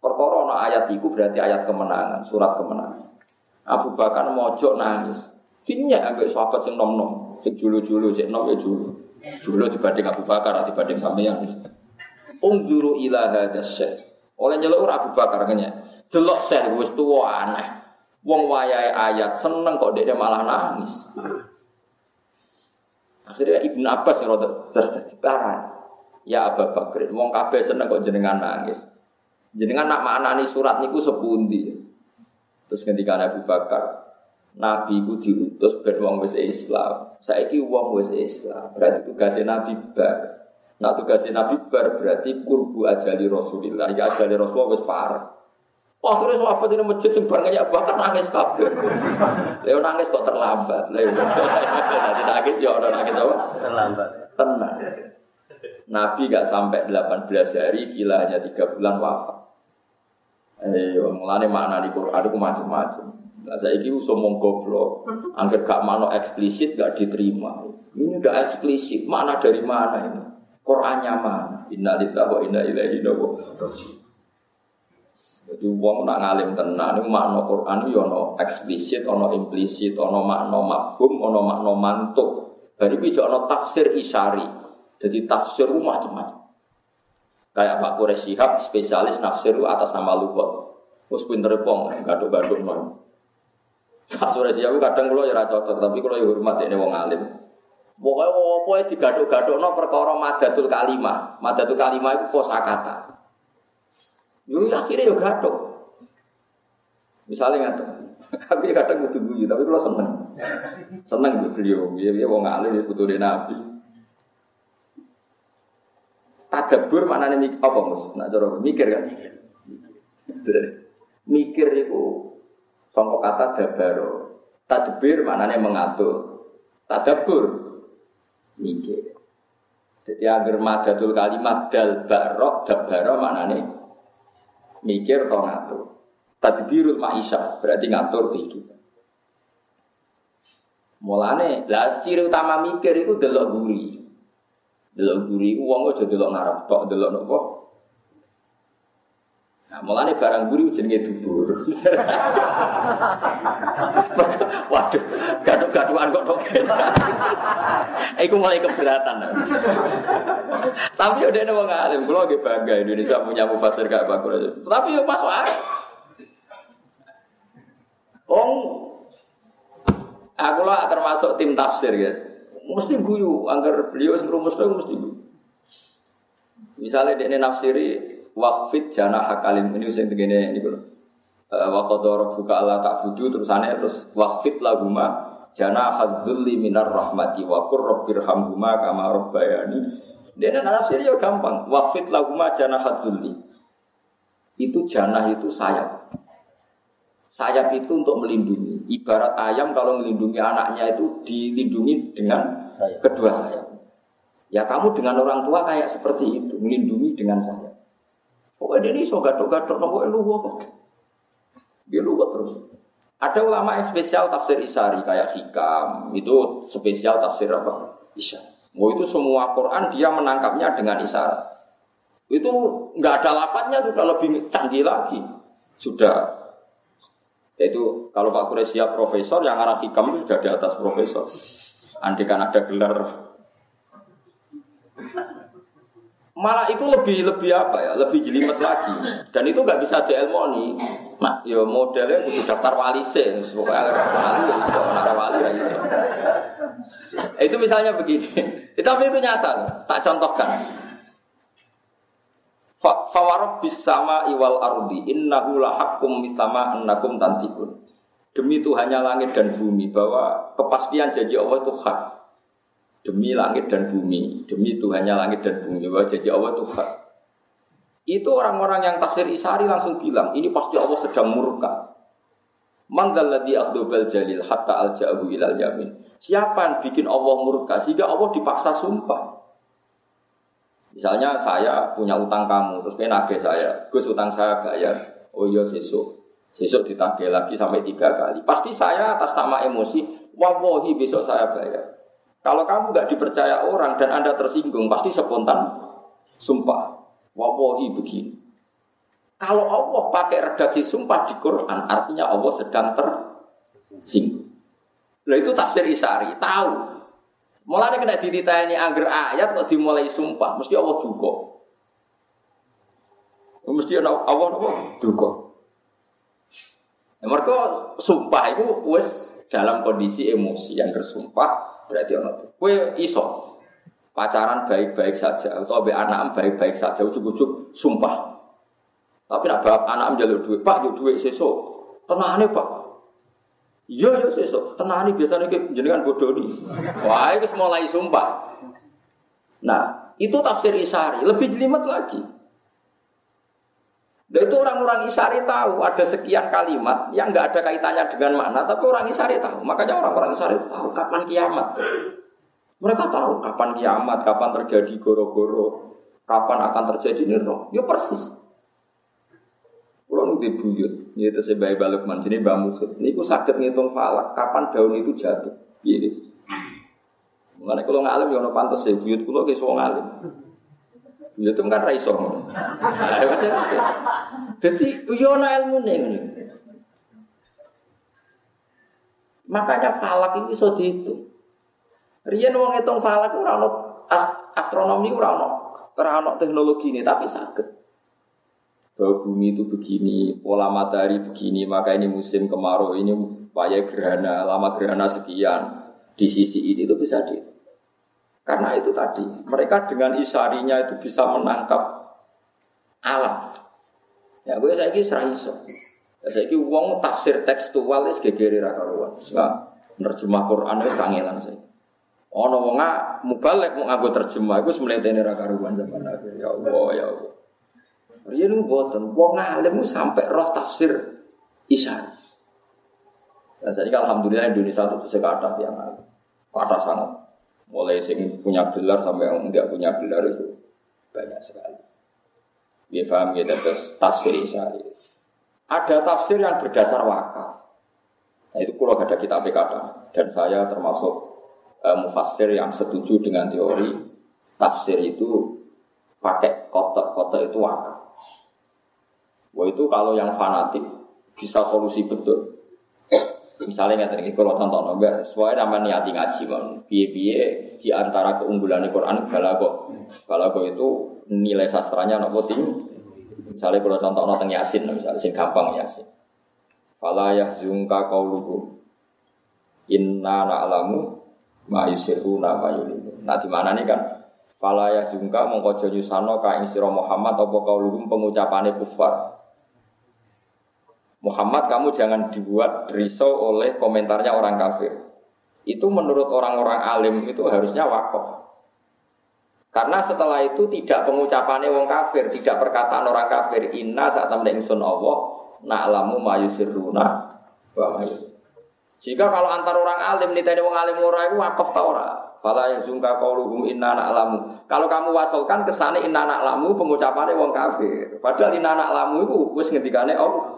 Perkara ayat iku berarti ayat kemenangan, surat kemenangan. Abu Bakar mojok nangis. Dinyak ambek sahabat sing nom-nom, sing julu-julu, sing nom ya julu. Dulu dibanding Abu Bakar, dibanding sampeyan. Ungduru ila hadas syekh. Oleh nyeluk Abu Bakar kenya. Delok syekh wis tuwa aneh. Wong wayahe ayat seneng kok dia malah nangis. Akhirnya Ibnu Abbas yang rada tertarik. Ya Abu Bakar, wong kabeh seneng kok jenengan nangis. Jenengan nak maknani surat niku sepundi. Terus ketika Abu Bakar, Nabi ku diutus ben wong wis Islam. Saiki wong wis Islam. Berarti tugasnya Nabi bar. Nah tugasnya Nabi bar berarti kurbu ajali Rasulillah. Ya ajali Rasulullah wis parah. Wah, terus apa ini masjid sing bareng ya bakar nangis kabeh. Leo nangis kok terlambat. Leo. Nanti nangis ya ora nangis apa? Terlambat. Tenang. Nabi gak sampai 18 hari, gila hanya 3 bulan wafat. Eh, mulane makna di Quran itu macam-macam. Nah, saya ini somong goblok. Angker gak mano eksplisit gak diterima. Ini udah eksplisit. Mana dari mana ini? Qurannya mana? Inna lillahi wa inna ilaihi raji'un. Jadi uang nak ngalim tenan ini makna Quran itu ono eksplisit, ono implisit, ono makna mafhum, ono makna mantuk. Dari itu ono tafsir isyari. Jadi tafsir macam-macam. Kayak Pak Quraish Shihab, spesialis nafsir atas nama lugat. Terus pinter pong, gaduh-gaduh nol. Pak Surya Siawi kadang kalau ya cocok, tapi kalau ya hormat ini wong alim. Pokoknya apa ya digaduk-gaduk no perkara madatul kalimah. Madatul kalimah itu kosakata. Yo akhirnya yo gaduk. Misalnya ngatur, tapi kadang butuh guyu, tapi kalau seneng, seneng beliau, dia wong alim dia butuh nabi. Tadabur mana nih apa mus? Nak jorok mikir kan? Mikir itu Songkok kata dabaro. Tadbir maknanya mengatur. Tadabur mikir. Jadi agar madatul kalimat dal barok dabaro maknanya mikir atau ngatur. Tadbirul maisha berarti ngatur kehidupan. Mulane, lah ciri utama mikir itu delok guri. Delok guri, uang aja delok ngarep tok, delok nopo. Nah, mulane barang buri jenenge dubur. Waduh, gaduh-gaduhan kok dok. Iku mulai keberatan. Tapi udah ada wong alim, kula nggih bangga Indonesia punya mufasir gak bagus. Tapi yo masuk akal. Ong aku lah termasuk tim tafsir, guys. Mesti guyu, anggar beliau sing rumusnya mesti guyu. Misalnya dia nafsiri wakfit jana hakalim ini saya begini ini kalau wakotor buka Allah tak budu terusannya terus wakfit laguma jana hadzulli minar rahmati wakur robbir hamhuma kama robbayani dia nafsiri ya gampang. Wakfit laguma jana hadzulli itu jana itu sayap. Sayap itu untuk melindungi ibarat ayam kalau melindungi anaknya itu dilindungi dengan kedua sayap Ya kamu dengan orang tua kayak seperti itu, melindungi dengan saya. Pokoknya ini so gatok-gatok, pokoknya lu kok. Dia lu terus. Ada ulama yang spesial tafsir isari kayak hikam, itu spesial tafsir apa? Isya. Oh itu semua Quran dia menangkapnya dengan isyarat. Itu nggak ada lafadznya sudah lebih canggih lagi. Sudah. Itu kalau Pak Kures siap profesor, yang arah hikam itu sudah di atas profesor. Andai kan ada gelar Malah itu lebih lebih apa ya, lebih jelimet lagi. Dan itu nggak bisa dielmoni. Nah, ya modelnya butuh daftar wali sih, pokoknya wali ya bisa, ada wali ya bisa. Itu misalnya begini. Tapi itu nyata, tak contohkan. Fawarok bisama iwal ardi innahu lahakum mitama annakum tantikun. Demi Tuhannya langit dan bumi bahwa kepastian janji Allah itu hak demi langit dan bumi, demi Tuhannya langit dan bumi, bahwa jadi Allah Tuhan. Itu orang-orang yang tafsir Isari langsung bilang, ini pasti Allah sedang murka. Manggaladhi akhdobal jalil hatta al ja'ahu ilal yamin. Siapa yang bikin Allah murka sehingga Allah dipaksa sumpah? Misalnya saya punya utang kamu, terus nagih saya, Gus utang saya bayar. Oh iya sesuk. Sesuk ditagih lagi sampai tiga kali. Pasti saya atas nama emosi, wawahi besok saya bayar. Kalau kamu nggak dipercaya orang dan anda tersinggung, pasti spontan sumpah. Wawahi begini. Kalau Allah pakai redaksi sumpah di Quran, artinya Allah sedang tersinggung. Nah itu tafsir Isari, tahu. Mulai kena ditanya agar ayat kok dimulai sumpah, mesti Allah juga. Mesti Allah apa? Duga. Ya, mereka sumpah itu wes dalam kondisi emosi yang bersumpah berarti ono. Kue iso pacaran baik-baik saja atau be anak baik-baik saja ujuk-ujuk sumpah. Tapi nak bapak anak menjalur duit, Pak, yuk duit sesok. Tenane, Pak. Iya, iya sesok. Tenane biasanya ke jenengan bodoh nih. Wah, itu mulai sumpah. Nah, itu tafsir Isari, lebih jelimet lagi. Dan itu orang-orang Isari tahu ada sekian kalimat yang nggak ada kaitannya dengan makna, tapi orang Isari tahu. Makanya orang-orang Isari tahu kapan kiamat. Mereka tahu kapan kiamat, kapan terjadi goro-goro, kapan akan terjadi niro. Ya persis. Di buyut, ya itu sebagai balik sini Mbak Musid. Ini aku sakit ngitung falak, kapan daun itu jatuh. Gini. Mengenai kalau ngalim ya pantas ya, buyut kulo kayak soal ngalim. Ya itu kan raiso. Jadi yo ana ilmu nih. Makanya falak itu iso dihitung. Riyen wong ngitung falak ora ono astronomi ono ora ono teknologi ini tapi sakit. Bahwa bumi itu begini, pola matahari begini, maka ini musim kemarau, ini upaya gerhana, lama gerhana sekian. Di sisi ini itu bisa di karena itu tadi, mereka dengan isarinya itu bisa menangkap alam. Ya gue saya kira serah iso. Ya saya kira uang tafsir tekstual es gegeri raka ruan. Sebab nerjemah Quran es kangenan saya. Oh no wonga mubalek mau ngaku terjemah, gue semelitene raka ruan zaman akhir. Ya Allah, ya Allah. Riyen buatan, wong alim sampai roh tafsir isari. Dan saya alhamdulillah Indonesia itu sekadar yang alim. Kata sangat mulai sing punya gelar sampai yang enggak punya gelar itu banyak sekali. Dia paham ya terus tafsir isyari. Ada tafsir yang berdasar wakaf. Nah, itu kalau ada kitab kata dan saya termasuk uh, mufassir yang setuju dengan teori tafsir itu pakai kotak-kotak itu wakaf. Wah itu kalau yang fanatik bisa solusi betul. Misalnya nggak tadi kalau contoh nomor, soalnya nama niati ngaji mon, biye di antara keunggulan Quran balago, balago itu nilai sastranya nopo tinggi. Misalnya kalau contoh nonton yasin, misalnya sing gampang yasin. Fala yahzunka qauluhum inna na'lamu ma yusiruna ma yulimu. Nah di mana nih kan? Fala yahzunka mongko aja nyusano ka ing sira Muhammad apa qauluhum pengucapane kufar. Muhammad kamu jangan dibuat risau oleh komentarnya orang kafir. Itu menurut orang-orang alim itu harusnya wakaf. Karena setelah itu tidak pengucapannya wong kafir, tidak perkataan orang kafir. Inna saat temen ingsun Allah, na'lamu mayusiruna wa Jika kalau antar orang alim nih tadi wong alim ora itu wakaf ta ora? Fala yazunka qauluhum inna na'lamu. Kalau kamu wasolkan kesane inna na'lamu pengucapannya wong kafir. Padahal inna na'lamu itu wis ngendikane Allah.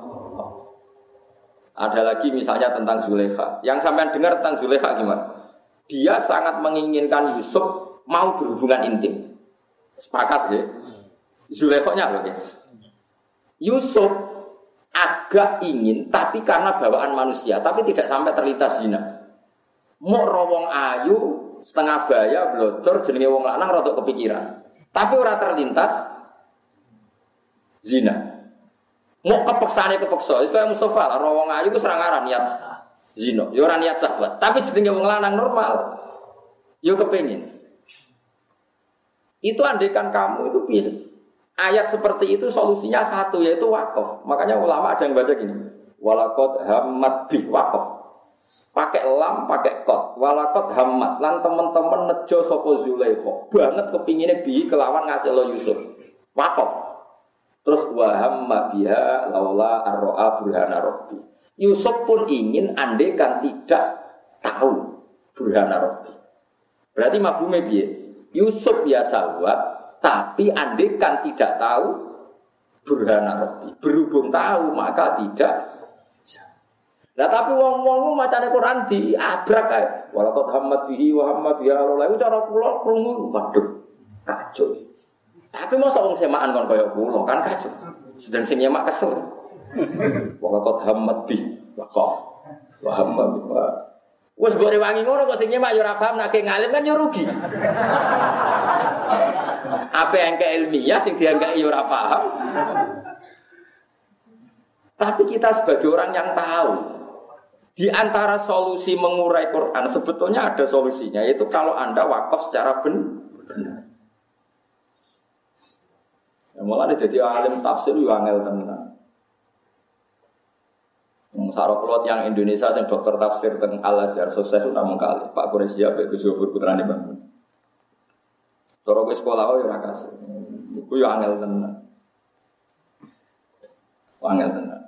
Ada lagi misalnya tentang Zulekha. Yang sampean dengar tentang Zulekha gimana? Dia sangat menginginkan Yusuf mau berhubungan intim. Sepakat ya? Zulekha-nya loh ya. Yusuf agak ingin, tapi karena bawaan manusia, tapi tidak sampai terlintas zina. Mau rawong ayu, setengah baya, blotor, jenenge wong lanang rotok kepikiran. Tapi ora terlintas zina. Mau kepeksane kepeksa, itu kayak Mustafa lah, rawong ayu itu serangaran niat zino, yo ya niat sahabat. Tapi jenenge wong lanang normal, yo kepengin. Itu andekan kamu itu bisa ayat seperti itu solusinya satu yaitu wakaf. Makanya ulama ada yang baca gini, walakot hamad bi wakaf. Pakai lam, pakai kot, walakot hamad. Lan teman-teman nejo sopo Zulaikha. Banget kepinginnya bi kelawan ngasih lo Yusuf. Wakaf. Terus waham biha laula arroa burhana robbi. Yusuf pun ingin andekan tidak tahu burhana robbi. Berarti mafhume biye. Yusuf ya sahabat, tapi andekan tidak tahu burhana robbi. Berhubung tahu maka tidak Nah tapi wong wong macam Quran di abrak kae. Walakot hamad bihi wa biha laula itu cara kula krungu waduh kacau. Tapi masa wong semaan kon kaya kula kan kacau. Sedang sing nyemak kesel. Wong kok hamad bi. Wah Wa hamad bi. Wes mbok rewangi ngono kok sing nyemak yo ora paham nek ngalim kan yo rugi. Apa yang ilmiah sing dianggap yo ora paham. Tapi kita sebagai orang yang tahu di antara solusi mengurai Quran sebetulnya ada solusinya yaitu kalau Anda wakaf secara benar. Ya, malah jadi alim tafsir juga angel tenan. Sarok kulot yang Indonesia yang dokter tafsir tentang Al Azhar sukses sudah mengkali. Pak Quraisy Pak Gus Yofur putra nih bang. Toro sekolah oh ya kasih. Iku ya angel tenan. Angel tenan.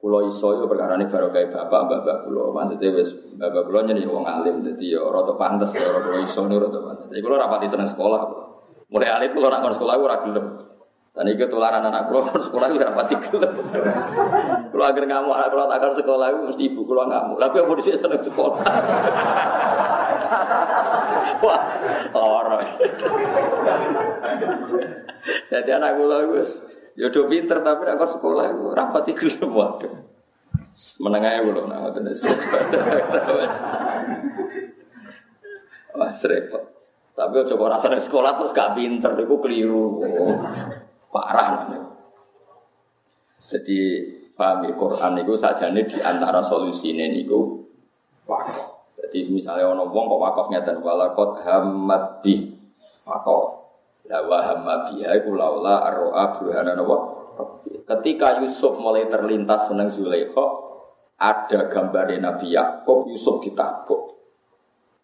Kulo iso yo perkara ini baru kayak bapak bapak kulo maksudnya wes bapak kulo jadi wong alim jadi ya rata pantas ya rata iso nih rata pantas. Jadi kulo rapati seneng sekolah. Mulai alit kalau nak sekolah gue ragu Dan itu tularan anak kulo sekolah gue rapati gelem. Kulo agar ngamuk anak kulo takkan sekolah gue mesti ibu kulo ngamuk. Tapi aku di sini seneng sekolah. Wah, orang. Jadi anak kulo gue ya pinter tapi nak sekolah gue rapati gelem waduh. Menengahnya belum nak ngoten. Wah, serempet. Tapi coba rasa sekolah terus gak pinter, itu keliru. Parah namanya. Jadi paham ya, Quran itu saja nih di antara solusi ini itu wakaf. Jadi misalnya ono wong kok wakaf ngeten walakot hamad bi wakaf. La wa hamad biha iku laula arroa burhana nawa. Ketika Yusuf mulai terlintas seneng Zulaikha, ada gambarnya Nabi Yakub Yusuf ditabuk.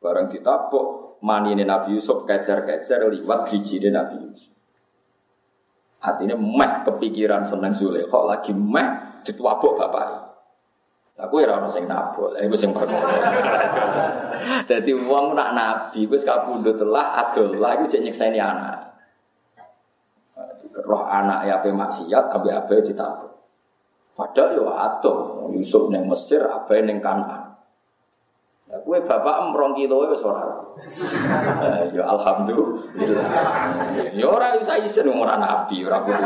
Barang ditabuk, manine Nabi Yusuf kejar-kejar liwat hijine Nabi Yusuf. Artinya meh kepikiran seneng Zulekha lagi meh dituabuk bapak. Aku ya ora sing nabok, lha iku sing perkara. Dadi wong nak nabi wis kabundut telah adol lah iku cek nyekseni anak. Roh anak ya ape maksiat ape ape ditabuk. Padahal yo atuh Yusuf neng Mesir ape neng Kanaan. Kue bapak emrong kilo itu ora. Eh, ya alhamdulillah. Ya ora bisa isen ora nabi, ora kudu.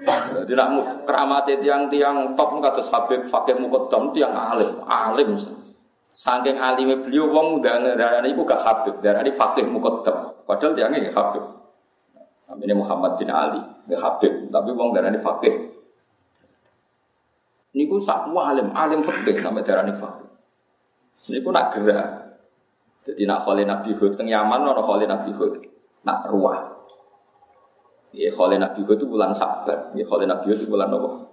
Jadi nak keramat tiang-tiang top kados Habib Fakih Muqaddam tiang alim, alim. Saking alime beliau wong darah iku gak Habib, darani Fakih Muqaddam. Padahal tiangnya gak Habib. Ini Muhammad bin Ali, gak Habib, tapi wong darani Fakih. Niku sak alim, alim fakih sampai darani Fakih. Niku nak gerak. Jadi nak kholi Nabi Hud teng Yaman ono kholi Nabi Hud. Nak ruah. Ya kholi Nabi Hud itu bulan Sabar. Ya kholi Nabi Hud itu bulan apa?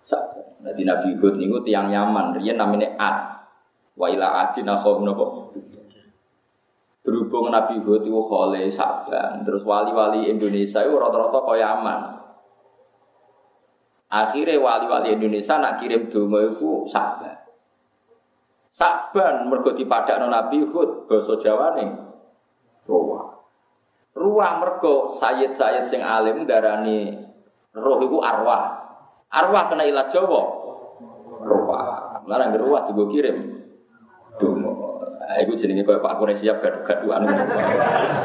Sabar. Jadi Nabi Hud niku tiang Yaman, riyen namanya Ad. Wa ila adin akhum napa? Berhubung Nabi Hud itu kholi Sabar, terus wali-wali Indonesia itu rata-rata kaya Yaman. Akhirnya wali-wali Indonesia nak kirim donga itu sabar. Saban mergo dipadakno Nabi Hud basa Jawane ruwah. Ruwah mergo sayid-sayid sing alim darani roh iku arwah. Arwah kena ilat Jawa. Ruwah. Larang ruwah digo kirim. Dungo. Nah, iku jenenge koyo Pak Kure siap gaduh-gaduhan.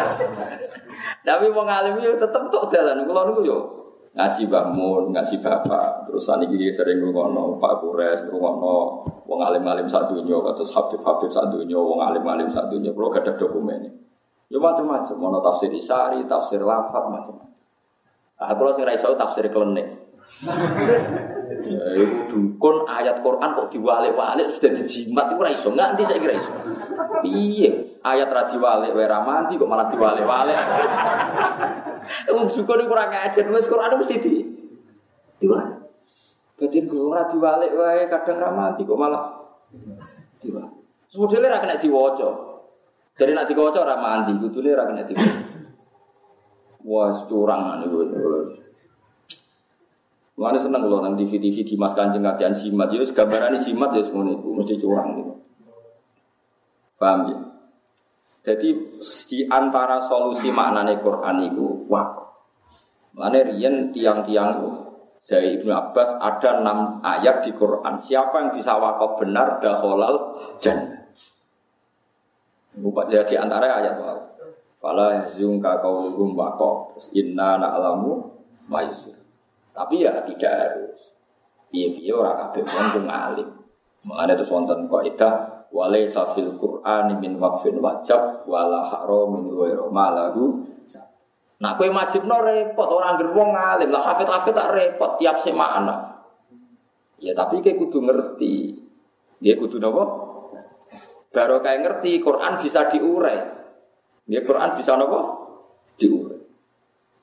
Tapi wong alim yo tetep tok dalan kula niku yo ngaji bangun, ngaji bapak, terus ani gini sering ngono Pak Kures, ngono wong alim-alim sak dunya, terus habib-habib sak dunya, wong alim-alim sak dunya, gak ada dokumen. Ya macam-macam, mau tafsir isari, tafsir lafat macam-macam. Ah, kalau sing tafsir klenik. Itu dukun ayat Quran kok diwalik-walik sudah dijimat itu raiso nganti saya kira iso. Iya, ayat ra diwalik wae ra kok malah diwalik-walik. Wong dukun iku ora ngajar wis Quran mesti di diwalik. Dadi ora diwalik wae kadang ra mandi kok malah diwalik. Sebetulnya ra kena diwaca. Jadi nak diwaca ora mandi, kudune ra kena diwaca. Wah, curang nih gue. Mana seneng kalau nang TV TV di Mas Kanjeng kakean jimat, ya gambaran jimat ya semuanya itu mesti curang gitu. Paham ya? Jadi di antara solusi maknane Quran itu wah. Mana rian tiang-tiang dari Ibnu Abbas ada enam ayat di Quran. Siapa yang bisa wakaf benar daholal jan. Bukan jadi antara ayat wah. Fala yazunka kauluhum wakaf. Terus inna na'lamu yusir. Tapi ya tidak harus. Iya iya orang kabeh wong ku ngalim. Mengenai itu wonten kaidah walai safil Qur'an min waqfin wajab wala min ghairu malahu. Nah, kowe no repot orang gerbong ngalim. Lah hafid-hafid tak repot tiap semana. Ya tapi kayak kudu ngerti. Dia kudu nopo? Baru kayak ngerti Quran bisa diurai. Dia Quran bisa nopo?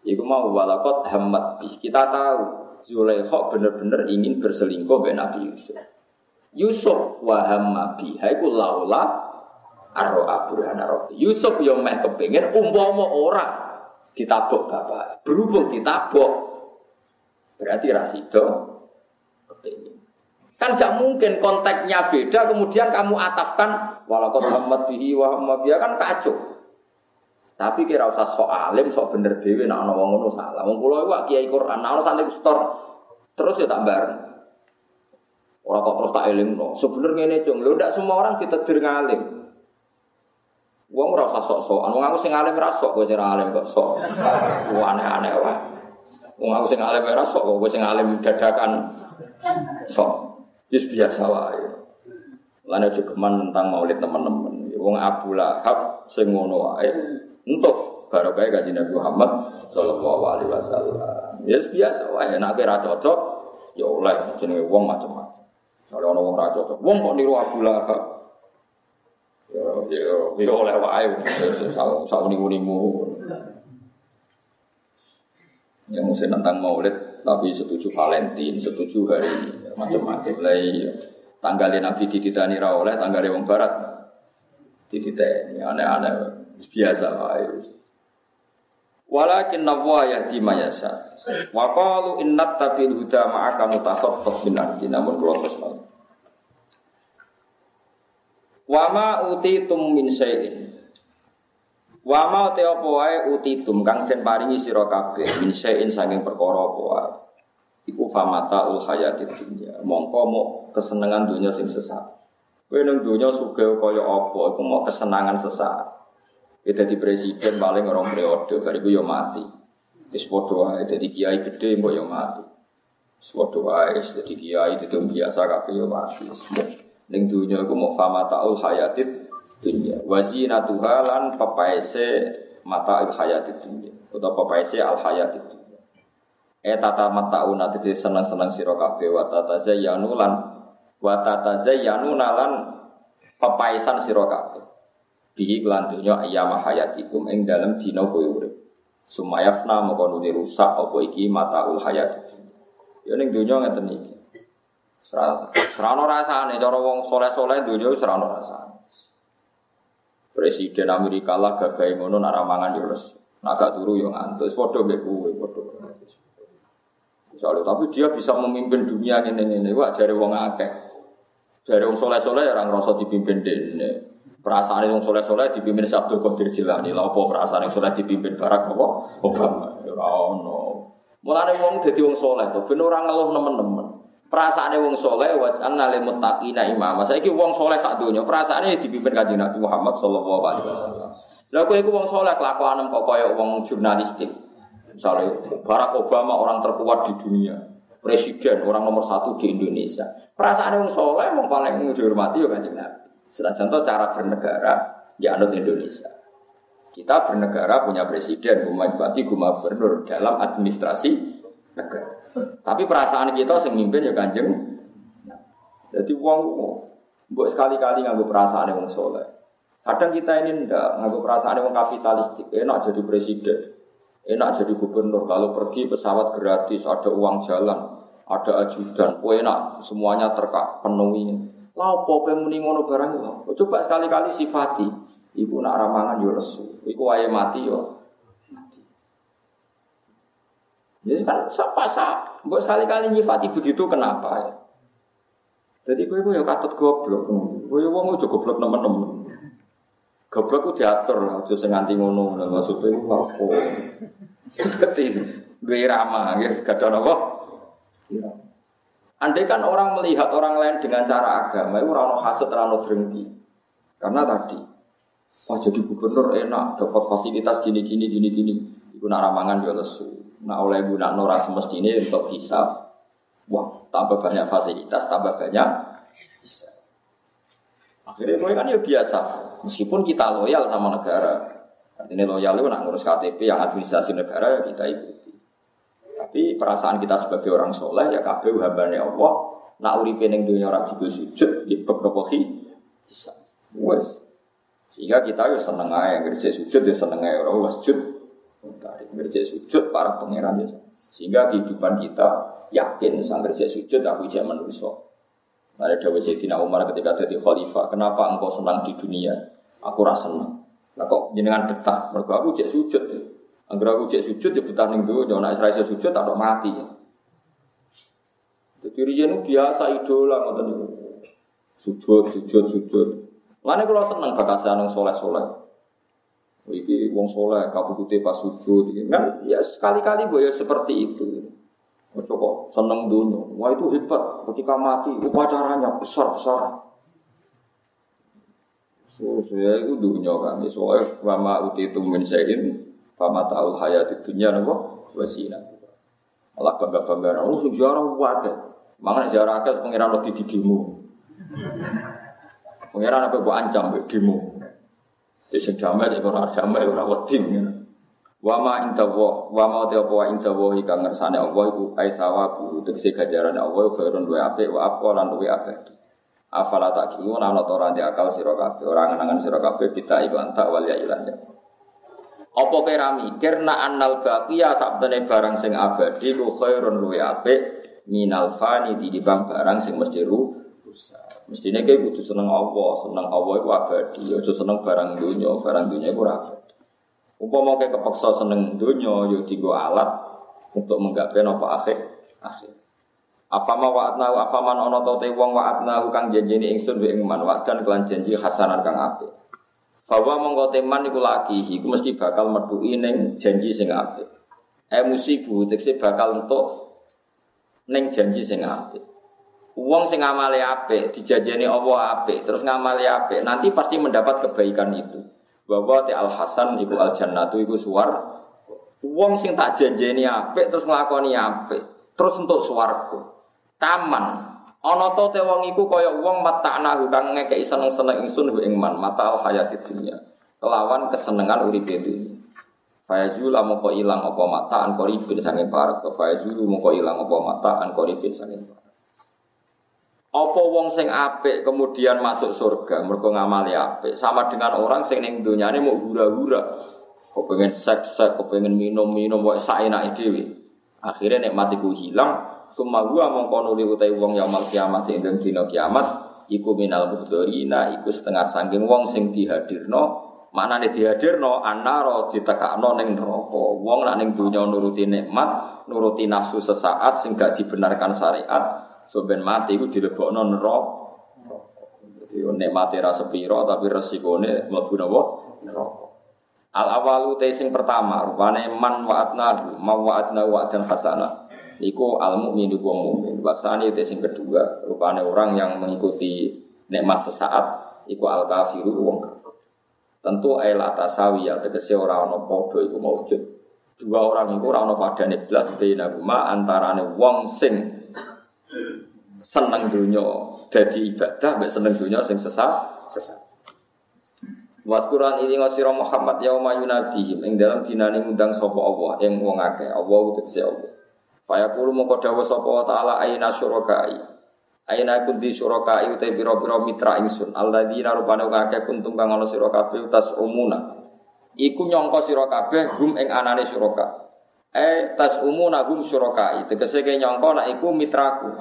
Iku mau walakot hamad. Kita tahu Zulaikha benar-benar ingin berselingkuh dengan Nabi Yusuf. Yusuf waham biha iku laula arro aburhana rabbi. Yusuf yang meh kepengin umpama ora ditabok bapak. Berhubung ditabok berarti rasido kepengin. Kan gak mungkin konteksnya beda kemudian kamu atafkan walakot hamad bihi wa biha kan kacau. Tapi kira usah sok alim, sok bener dewi, nak ana wong ngono salah. Wong kula iku kiai Quran, nak ana santri store terus ya tak bareng. Ora kok terus tak eling no. Sebenarnya ini cung, lho ndak semua orang ditedir ngalim. Wong ora usah sok-sokan, wong aku sing alim ra sok, kowe sing alim kok sok. Aneh-aneh wae. Wong aku sing alim ra sok, kowe sing alim dadakan sok. Wis biasa wae. Lan juga tentang maulid teman-teman. Wong Abu Lahab sing ngono wae untuk barokah kaji Nabi Muhammad Sallallahu Alaihi Wasallam. Ya biasa, wah enak kira cocok, ya oleh jenenge wong macam-macam. Kalau orang wong cocok, wong kok niru Abu Lahab. Ya, ya, ya oleh wae, sama nimu-nimu. Yang mesti tentang Maulid, tapi setuju Valentin, setuju hari macam-macam. Lah iya. tanggalin Nabi dititani ra oleh, tanggalin wong barat dititani aneh-aneh biasa wae. Walakin nabwa yahdi mayasa. Wa qalu innat tabil huda ma'aka mutakhaffaf min ardi namun kula terus Wa ma utitum min syai'in. Wa ma te apa wae utitum kang den paringi sira kabeh min syai'in saking perkara apa wae. Iku famata ul hayatid dunya. Mongko mau kesenangan dunia sing sesat. Kowe ning dunya sugih kaya apa iku mau kesenangan sesat. Kita di presiden paling orang periode, itu yo mati. Wis padha wae dadi kiai gede mbok yo mati. Wis wae dadi kiai itu biasa kabeh yo mati. Ning dunya iku mau fama taul hayatid dunya. Wa zinatuha lan pepaese mata hayatid dunya. Utawa pepaese al hayatid dunya. Eh tata matauna tete seneng-seneng sira kabeh wa tata zayyanu lan wa tata zayyanu pepaisan sira. Bihi lan dunya ayyama hayatikum ing dalem dina kowe urip. Sumayafna moko nuli rusak apa iki mataul hayat. Ya ning donya ngeten iki. Serano rasane cara wong soleh-soleh donya serano rasane. Presiden Amerika lah gagah ngono nak ramangan yo les. Nak gak turu yo ngantuk. Padha mbek kowe padha. Misalnya, tapi dia bisa memimpin dunia ini-ini. Wah, jari wong akeh. Jari wong soleh-soleh orang ngerasa dipimpin dene. Perasaan yang soleh soleh dipimpin Abdul Qadir Jilani. Lah apa perasaan yang soleh dipimpin Barack apa? Obama. Ya ono. Mulane wong dadi wong soleh to ben ora ngeluh nemen-nemen. Perasaane wong soleh wa anna lil muttaqina imam. Saiki wong soleh sak donya perasaane dipimpin Kanjeng Nabi Muhammad sallallahu alaihi wasallam. Lah kowe iku soleh kelakuanem kok kaya wong jurnalistik. Misalnya Barack Obama orang terkuat di dunia, presiden orang nomor satu di Indonesia. Perasaan wong soleh wong paling dihormati ya Kanjeng Nabi. Setelah contoh cara bernegara ya anut Indonesia. Kita bernegara punya presiden, bupati, gubernur dalam administrasi negara. Tapi perasaan kita yang mimpin ya kanjeng. Jadi uang buat sekali-kali nganggo perasaan yang soleh. Kadang kita ini ndak nganggo perasaan yang kapitalistik. Enak jadi presiden, enak jadi gubernur. Kalau pergi pesawat gratis, ada uang jalan, ada ajudan. Oh enak, semuanya terkak penuhi. Lapo kowe muni ngono barang lho. Coba sekali-kali sifati. Ibu nak ramangan yo resu. Iku wae mati yo. Jadi kan sapa sa, mbok sekali-kali nyifati begitu kenapa ya? Jadi kowe yo katut goblok. Kowe wong aja goblok nemen-nemen. Goblok ku diatur lah, aja sing nganti ngono. Maksudnya iku apa? Dadi duwe irama, nggih, gadha napa? Irama. Andai kan orang melihat orang lain dengan cara agama, itu orang hasut, orang drengki. Karena tadi, wah jadi gubernur enak, dapat fasilitas gini gini gini gini. Ibu nak ramangan dia lesu. Nah oleh ibu nak nora semestinya untuk hisap. Wah, tambah banyak fasilitas, tambah banyak bisa. Akhirnya gue kan ya biasa, meskipun kita loyal sama negara. Artinya loyal itu nak ngurus KTP yang administrasi negara ya kita ikut. Perasaan kita sebagai orang soleh ya kabeh hambane Allah. Nak uripe ning dunya ora digo sujud, beberapa bisa. Wes. Sehingga kita yo seneng ae ngerjain sujud ya seneng ae ora sujud. Tarik ngerjain sujud para pangeran ya. Sehingga kehidupan kita yakin sang ngerjain sujud aku ijek manusia. Ada Dawa Sayyidina Umar ketika jadi khalifah, kenapa engkau senang di dunia? Aku rasa senang. Nah kok jenengan betah? Mereka aku cek sujud. Ya. Angger aku cek sujud ya betah ning donya, nek ora iso sujud tak mati. Jadi riyen biasa idola ngoten niku. Sujud, sujud, sujud. Lane kula seneng bakasan nang soleh-soleh. Iki wong soleh kabudute pas sujud kan ya sekali-kali gue ya seperti itu. Kok seneng dunia. Wah itu hebat. Ketika mati upacaranya besar-besar. So, saya itu dunia kan. Soalnya wama uti itu mensayin Fama ta'ul hayati dunia nopo wasina. Allah bangga-bangga. Oh, sejarah wae. Mangan sejarah akeh pangeran lo dididimu. Pangeran apa buat ancam mbek demo. Ya sing damai cek damai ora wedi. Wa ma inta wa wa ma apa inta wa ika ngersane Allah iku ai sawabu tegese gajarane Allah khairun wa apik wa apa lan luwe abadi. Afala tak kiyu ana ora akal sira kabeh ora ngenangan kita iklan tak wal ya ilan ya. Apa kira mikir nak annal baqiya sabdene barang sing abadi ku khairun luwe apik minal fani bang barang sing mesti ru rusak. Mestine kowe kudu seneng Allah, seneng Allah iku abadi, aja seneng barang dunya, barang dunya iku ora abadi. Umpama kowe kepeksa seneng dunya ya digo alat untuk menggapai napa akhir akhir. Apa ma wa'atna apa man ana ta wong wa'atna kang janjine ingsun ing man wa'dan kelan janji hasanan kang apik. Bahwa mongko teman iku lagi, iku mesti bakal metu ning janji sing apik. Eh musibu tekse bakal entuk ning janji sing apik. Uang sing ngamali apik, dijajani Allah apik, terus ngamali apik, nanti pasti mendapat kebaikan itu. Bahwa te al hasan iku al jannatu iku suar Wong sing tak janjeni apik terus nglakoni apik, terus untuk swarga. Taman. Ana to te wong iku kaya wong matakna kang ngekeki seneng-seneng ingsun ing man mata al hayati dunya. Kelawan kesenengan uripe dunya. Fayazul moko ilang apa mata an koribin sange parak. Fayazul moko ilang apa mata an koribin sange parak. Apa wong sing apik kemudian masuk surga mergo ngamali apik sama dengan orang sing ning dunyane mau hura-hura. Pengen seks-seks, kok pengen minum-minum wae saenake dhewe. Akhirnya nikmat iku hilang, summa gua mongko nuli utai wong yaumul kiamat ing dina kiamat iku minal muhdorina iku setengah sangking wong sing dihadirno Mana nih dihadirno anaro ditekakno neng neraka. Wong nak neng dunia nuruti nikmat, nuruti nafsu sesaat sing gak dibenarkan syariat, Soben mati iku dilebokno neraka. Jadi nikmate ra sepiro tapi resikone mlebu napa? Neraka. Al awalu te sing pertama rupane man wa'atnahu, ma wa'atna wa'dan hasanah. Iku al mukmin iku wong mukmin. Wasani te sing kedua rupane orang yang mengikuti nikmat sesaat iku al kafiru wong Tentu ail atasawi ya tegese ora ana padha iku maujud. Dua orang itu ora ana padane blas rumah antarane wong sing seneng dunia jadi ibadah mbek seneng dunia sing sesat sesat Wat Quran ini ngasira Muhammad yauma yunadihim dalam dinane ngundang sapa Allah ing wong akeh Allah utus Allah Faya kulo mongko dawuh sapa taala aina syurakai Aina kun di syurakai uta pira-pira mitra ingsun? Alladzina rupane akeh kuntum kang ana sira utas umuna. Iku nyangka sira kabeh hum ing anane syuraka Eh tas umuna hum syurakai tegese nyangka nek iku mitraku.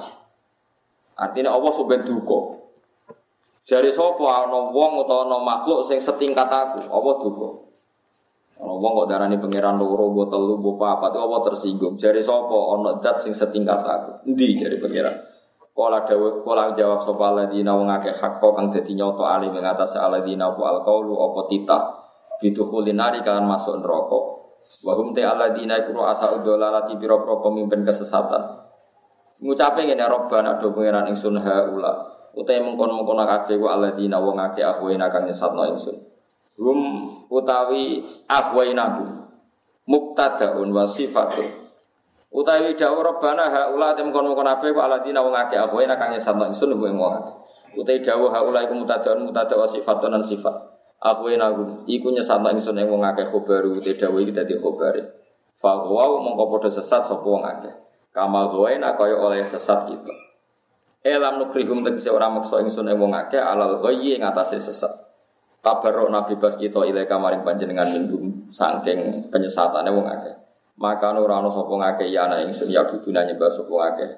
Artinya Allah sudah duka. Jari sopo ana wong utawa ana makhluk sing setingkat aku, apa duka. Wong kok darani pangeran loro, mbok telu, mbok papat, apa tersinggung. Jari sopo ana dat sing setingkat aku. Endi jari pangeran? Kala dawe kala jawab sapa alladzina wong akeh hakko kang dadi nyoto ali ing atas alladzina wa alqaulu apa titah bidukhulin nari kan masuk neraka. Wa hum ta alladzina iku asa udzalalati pira-pira pemimpin kesesatan. ngucape ngene robbana do pangeran ingsun haula utahe mengkon-mengkon kabeh wa alladzina wong akeh ahwaina kang nyesatno ingsun hum utawi ahwaina mubtadaun wa sifatun utawi dawuh robbana haula tem kon-mengkon kabeh wa alladzina wong akeh ahwaina kang nyesatno ingsun ing wong utawi dawuh haula iku mubtadaun mubtada wa sifatun lan sifat. Ahwaina iku nyesatno ingsun ing wong akeh khobaru utawi dawuh iki dadi khobare. Fa wa mongko padha sesat sapa wong akeh. Kamal nak kaya oleh sesat kita. Elam nukrihum tegese ora maksa ingsun ing wong akeh alal ghayyi ing atase sesat. Tabarok nabi bas kita ile kamaring panjenengan minggu saking penyesatane wong akeh. Maka ana sapa ngakeh ya ana ingsun ya duduna nyembah sapa ngakeh.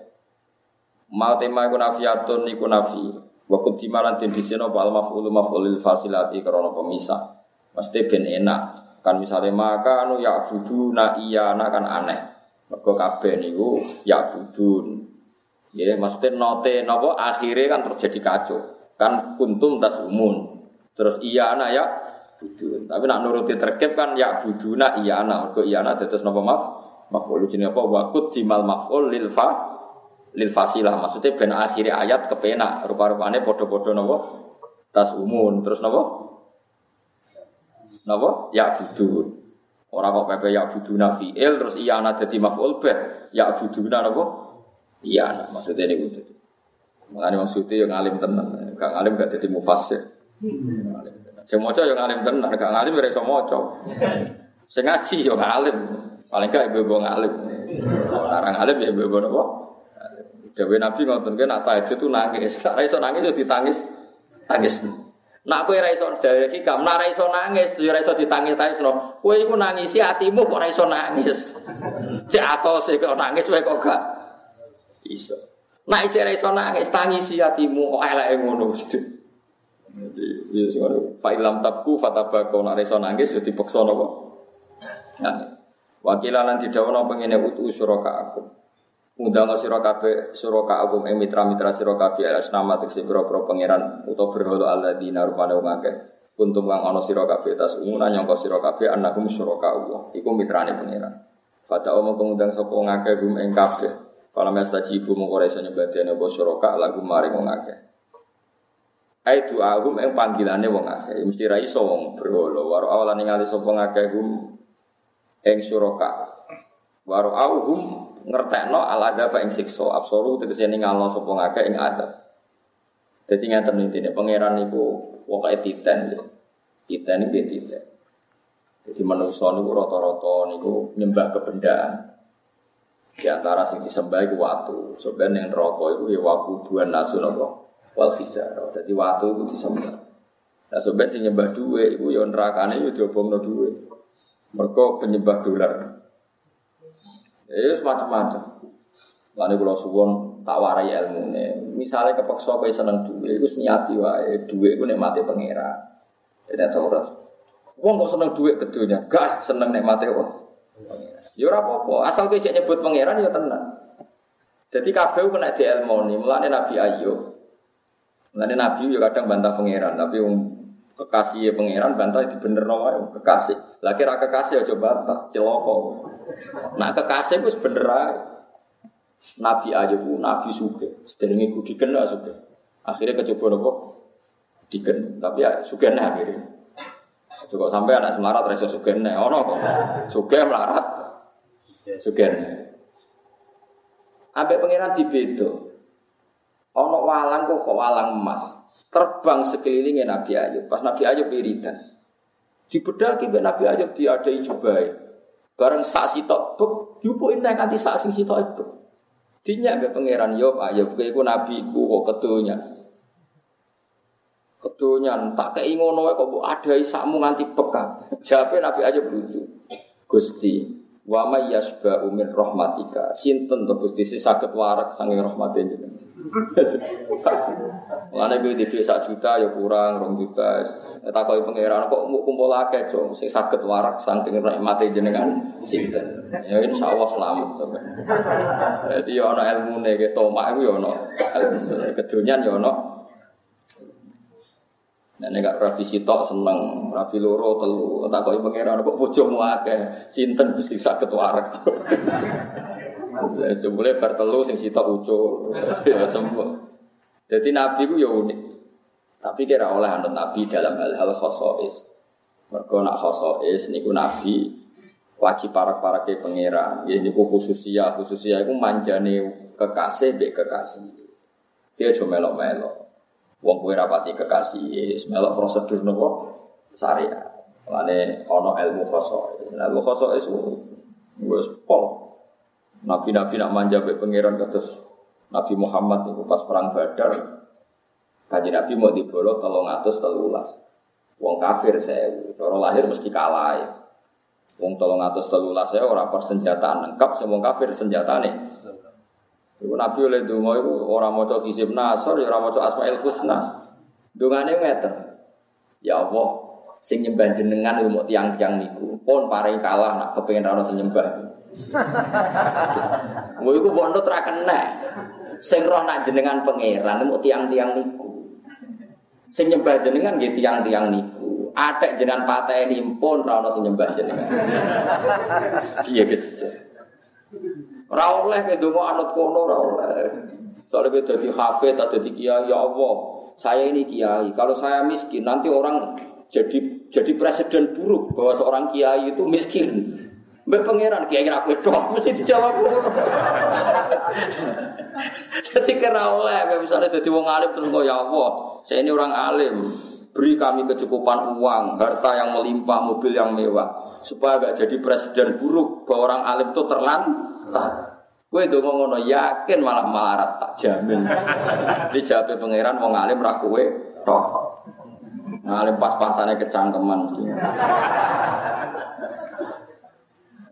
Mau tema iku nafiatun iku nafi. Wa kudimalan den diseno apa al maf'ul maf'ulil fasilati karena pemisah. Mesti ben enak. Kan misalnya maka anu ya buduna iya kan aneh. Mergo kabeh niku ya budun. Ya maksudnya note nopo akhirnya kan terjadi kacau. Kan kuntum tas umun. Terus iya anak ya budun. Tapi nak nuruti terkep kan ya buduna iya anak. Mergo iya anak terus nopo maaf. Maf'ul jenis apa? Wakut dimal maf'ul lil fa lil fasilah. Maksudnya ben akhirnya ayat kepenak. Rupa-rupanya podo-podo nopo tas umun. Terus nopo? Nopo? Ya budun. Orang kok pepe ya buduna fi'il terus iya ana dadi maf'ul bih. Ya buduna napa? Iya ana maksudnya ini gitu. Makanya maksudnya yang alim tenan, gak alim gak dadi mufassir. Sing maca yang alim tenan, gak alim ora iso maca. Sing ngaji yo alim. Paling gak ibu-ibu ngalim. Orang alim ya ibu-ibu napa? Dewi Nabi ngotot kan nak tahajud tuh nangis. Ora iso nangis yo ditangis. Tangis. Nak kowe ra iso jare hikam, nak iso nangis, ya ra iso ditangis-tangis no. Kowe iku nangisi atimu kok ra iso nangis. Cek atose kok nangis wae kok gak iso. Nak isih ra iso nangis, tangisi atimu kok eleke ngono. Jadi, ya sing fa'ilam tabku fatabako nak iso nangis ya dipaksa napa. Nangis. Wakilan lan didhawuhna pengene utu suraka aku. Undang sira kabeh suraka agum ing mitra-mitra sira kabeh alas nama tekse pira-pira pangeran utawa berhala alladzina rupane wong akeh. Kuntum kang ana sira kabeh tas umuna nyangka sira kabeh annakum suraka Allah. Iku mitrane pangeran. Fata omong ngundang sapa ngakeh gum ing kabeh. Kala mesta jibu mung ora iso nyebadene apa suraka lagu maring wong akeh. Ai agum ing panggilane wong akeh. Mesti ra iso wong berhala. Waro awalan ningali sapa ngakeh gum ing suraka. Waru auhum ngertekno ala adaba ing siksa absoru tegese ningalno sapa ngake ing adab. Dadi ngaten intine pangeran niku pokoke titen. Titen iki titen. Jadi manusia niku rata-rata niku nyembah kebendaan. Di antara sing disembah iku watu. Sebenarnya yang rokok itu ya waku dua nasu nopo wal hijaro. Jadi watu itu disembah. Nah sebenarnya sing nyembah duwe iku ya nerakane ya diobongno duwe. Mereka penyembah dolar. Ya semacam-macam. Lalu kalau suwon tak warai ilmu nih. Misalnya kepeksa kau seneng duwe, itu niati wae duwe itu mati pangeran. Tidak tahu Wong kok seneng duit kedunya, gak seneng nikmate wong. Ya ora apa-apa, asal kowe nyebut pangeran ya tenang. Jadi kabeh kena dielmoni, mulane Nabi Ayub. Mulane Nabi ya kadang bantah pangeran, tapi wong kekasih pangeran bantah dibenerno wae kekasih. Lah kira kekasih aja bantah, celoko. Nah kekasih wis bener. Nabi Ayub nabi suge, sederinge ku diken suge. Akhirnya kecoba nopo? Diken, tapi ya sugene akhirnya. Juga sampai anak semarat rasa sugen nih, ono kok sugen melarat, sugen. Abe pangeran di bedo, ono walang kok kok walang emas, terbang sekelilingnya Nabi Ayub. Pas Nabi Ayub wiridan, di bedaki Nabi Ayub diadai jubai, bareng saksi tok bek, jupu indah kanti saksi si tok bek. Dinya be pangeran Ayub, Ayub kue nabi ku kok ketunya. Kedonyan tak kei ngono kok mbok adai sakmu nganti peka. Jawabe Nabi aja lucu. Gusti, wa may yasba'u min rahmatika. Sinten to Gusti sing saged warak saking rahmate jenengan. Lane kuwi dhuwit sak juta ya kurang, rong juta. Takoki pangeran kok mau kumpul akeh, Cok. Sing saged warak saking rahmate jenengan sinten. Ya insyaallah selamat sampe. Jadi ya ana ilmune ke tomak iku ya ana. Kedonyan ya ana Nah, nek rapi sitok seneng, rapi loro telu, tak koi pangeran kok bojomu akeh, sinten mesti saged warak. Ya jebule bar telu sing sitok ucul, ya sembuh. Jadi nabi ku ya unik. Tapi kira oleh anut nabi dalam hal-hal khosois. Mergo nak khosois niku nabi wajib para-para ke pangeran. Ya niku khususia, khususia iku manjane kekasih mbek kekasih. Dia cuma melok-melok. Wong kue rapati kekasih, melok prosedur nopo syariat. Lane ono ilmu khoso, ilmu khoso itu gue pol. Nabi-nabi nak manja be pangeran kados Nabi Muhammad itu pas perang Badar, kaji Nabi mau dibolo tolong atus telulas. Wong kafir saya, orang lahir mesti kalah. Wong tolong atus telulas saya orang persenjataan lengkap, semua kafir senjata nih. Iku Nabi oleh donga iku ora maca kisib nasor, ya ora maca asmaul husna. Dungane ngeten. Ya Allah, sing nyembah jenengan mau tiang-tiang niku. Pun paring kalah nak kepengin ra sing nyembah. Ngono iku bondo ra kena. Sing roh nak jenengan pangeran mau tiang-tiang niku. Sing nyembah jenengan nggih tiang-tiang niku. Atek jenengan pateni pun ra ono sing nyembah jenengan. Iya gitu. Ora oleh ke donga anut kono ora oleh. Soalnya kita jadi hafid atau jadi kiai, ya Allah, saya ini kiai. Kalau saya miskin, nanti orang jadi jadi presiden buruk bahwa seorang kiai itu miskin. Mbak pangeran kiai kira aku doh mesti dijawab. jadi kira oleh, misalnya jadi wong alim terus ya Allah, saya ini orang alim, beri kami kecukupan uang, harta yang melimpah, mobil yang mewah, supaya gak jadi presiden buruk bahwa orang alim itu terlantar. Gue itu ngono yakin malah marat tak jamin. Dijawab pangeran mau ngalim ra kowe toh. Ngalim pas-pasane kecangkeman.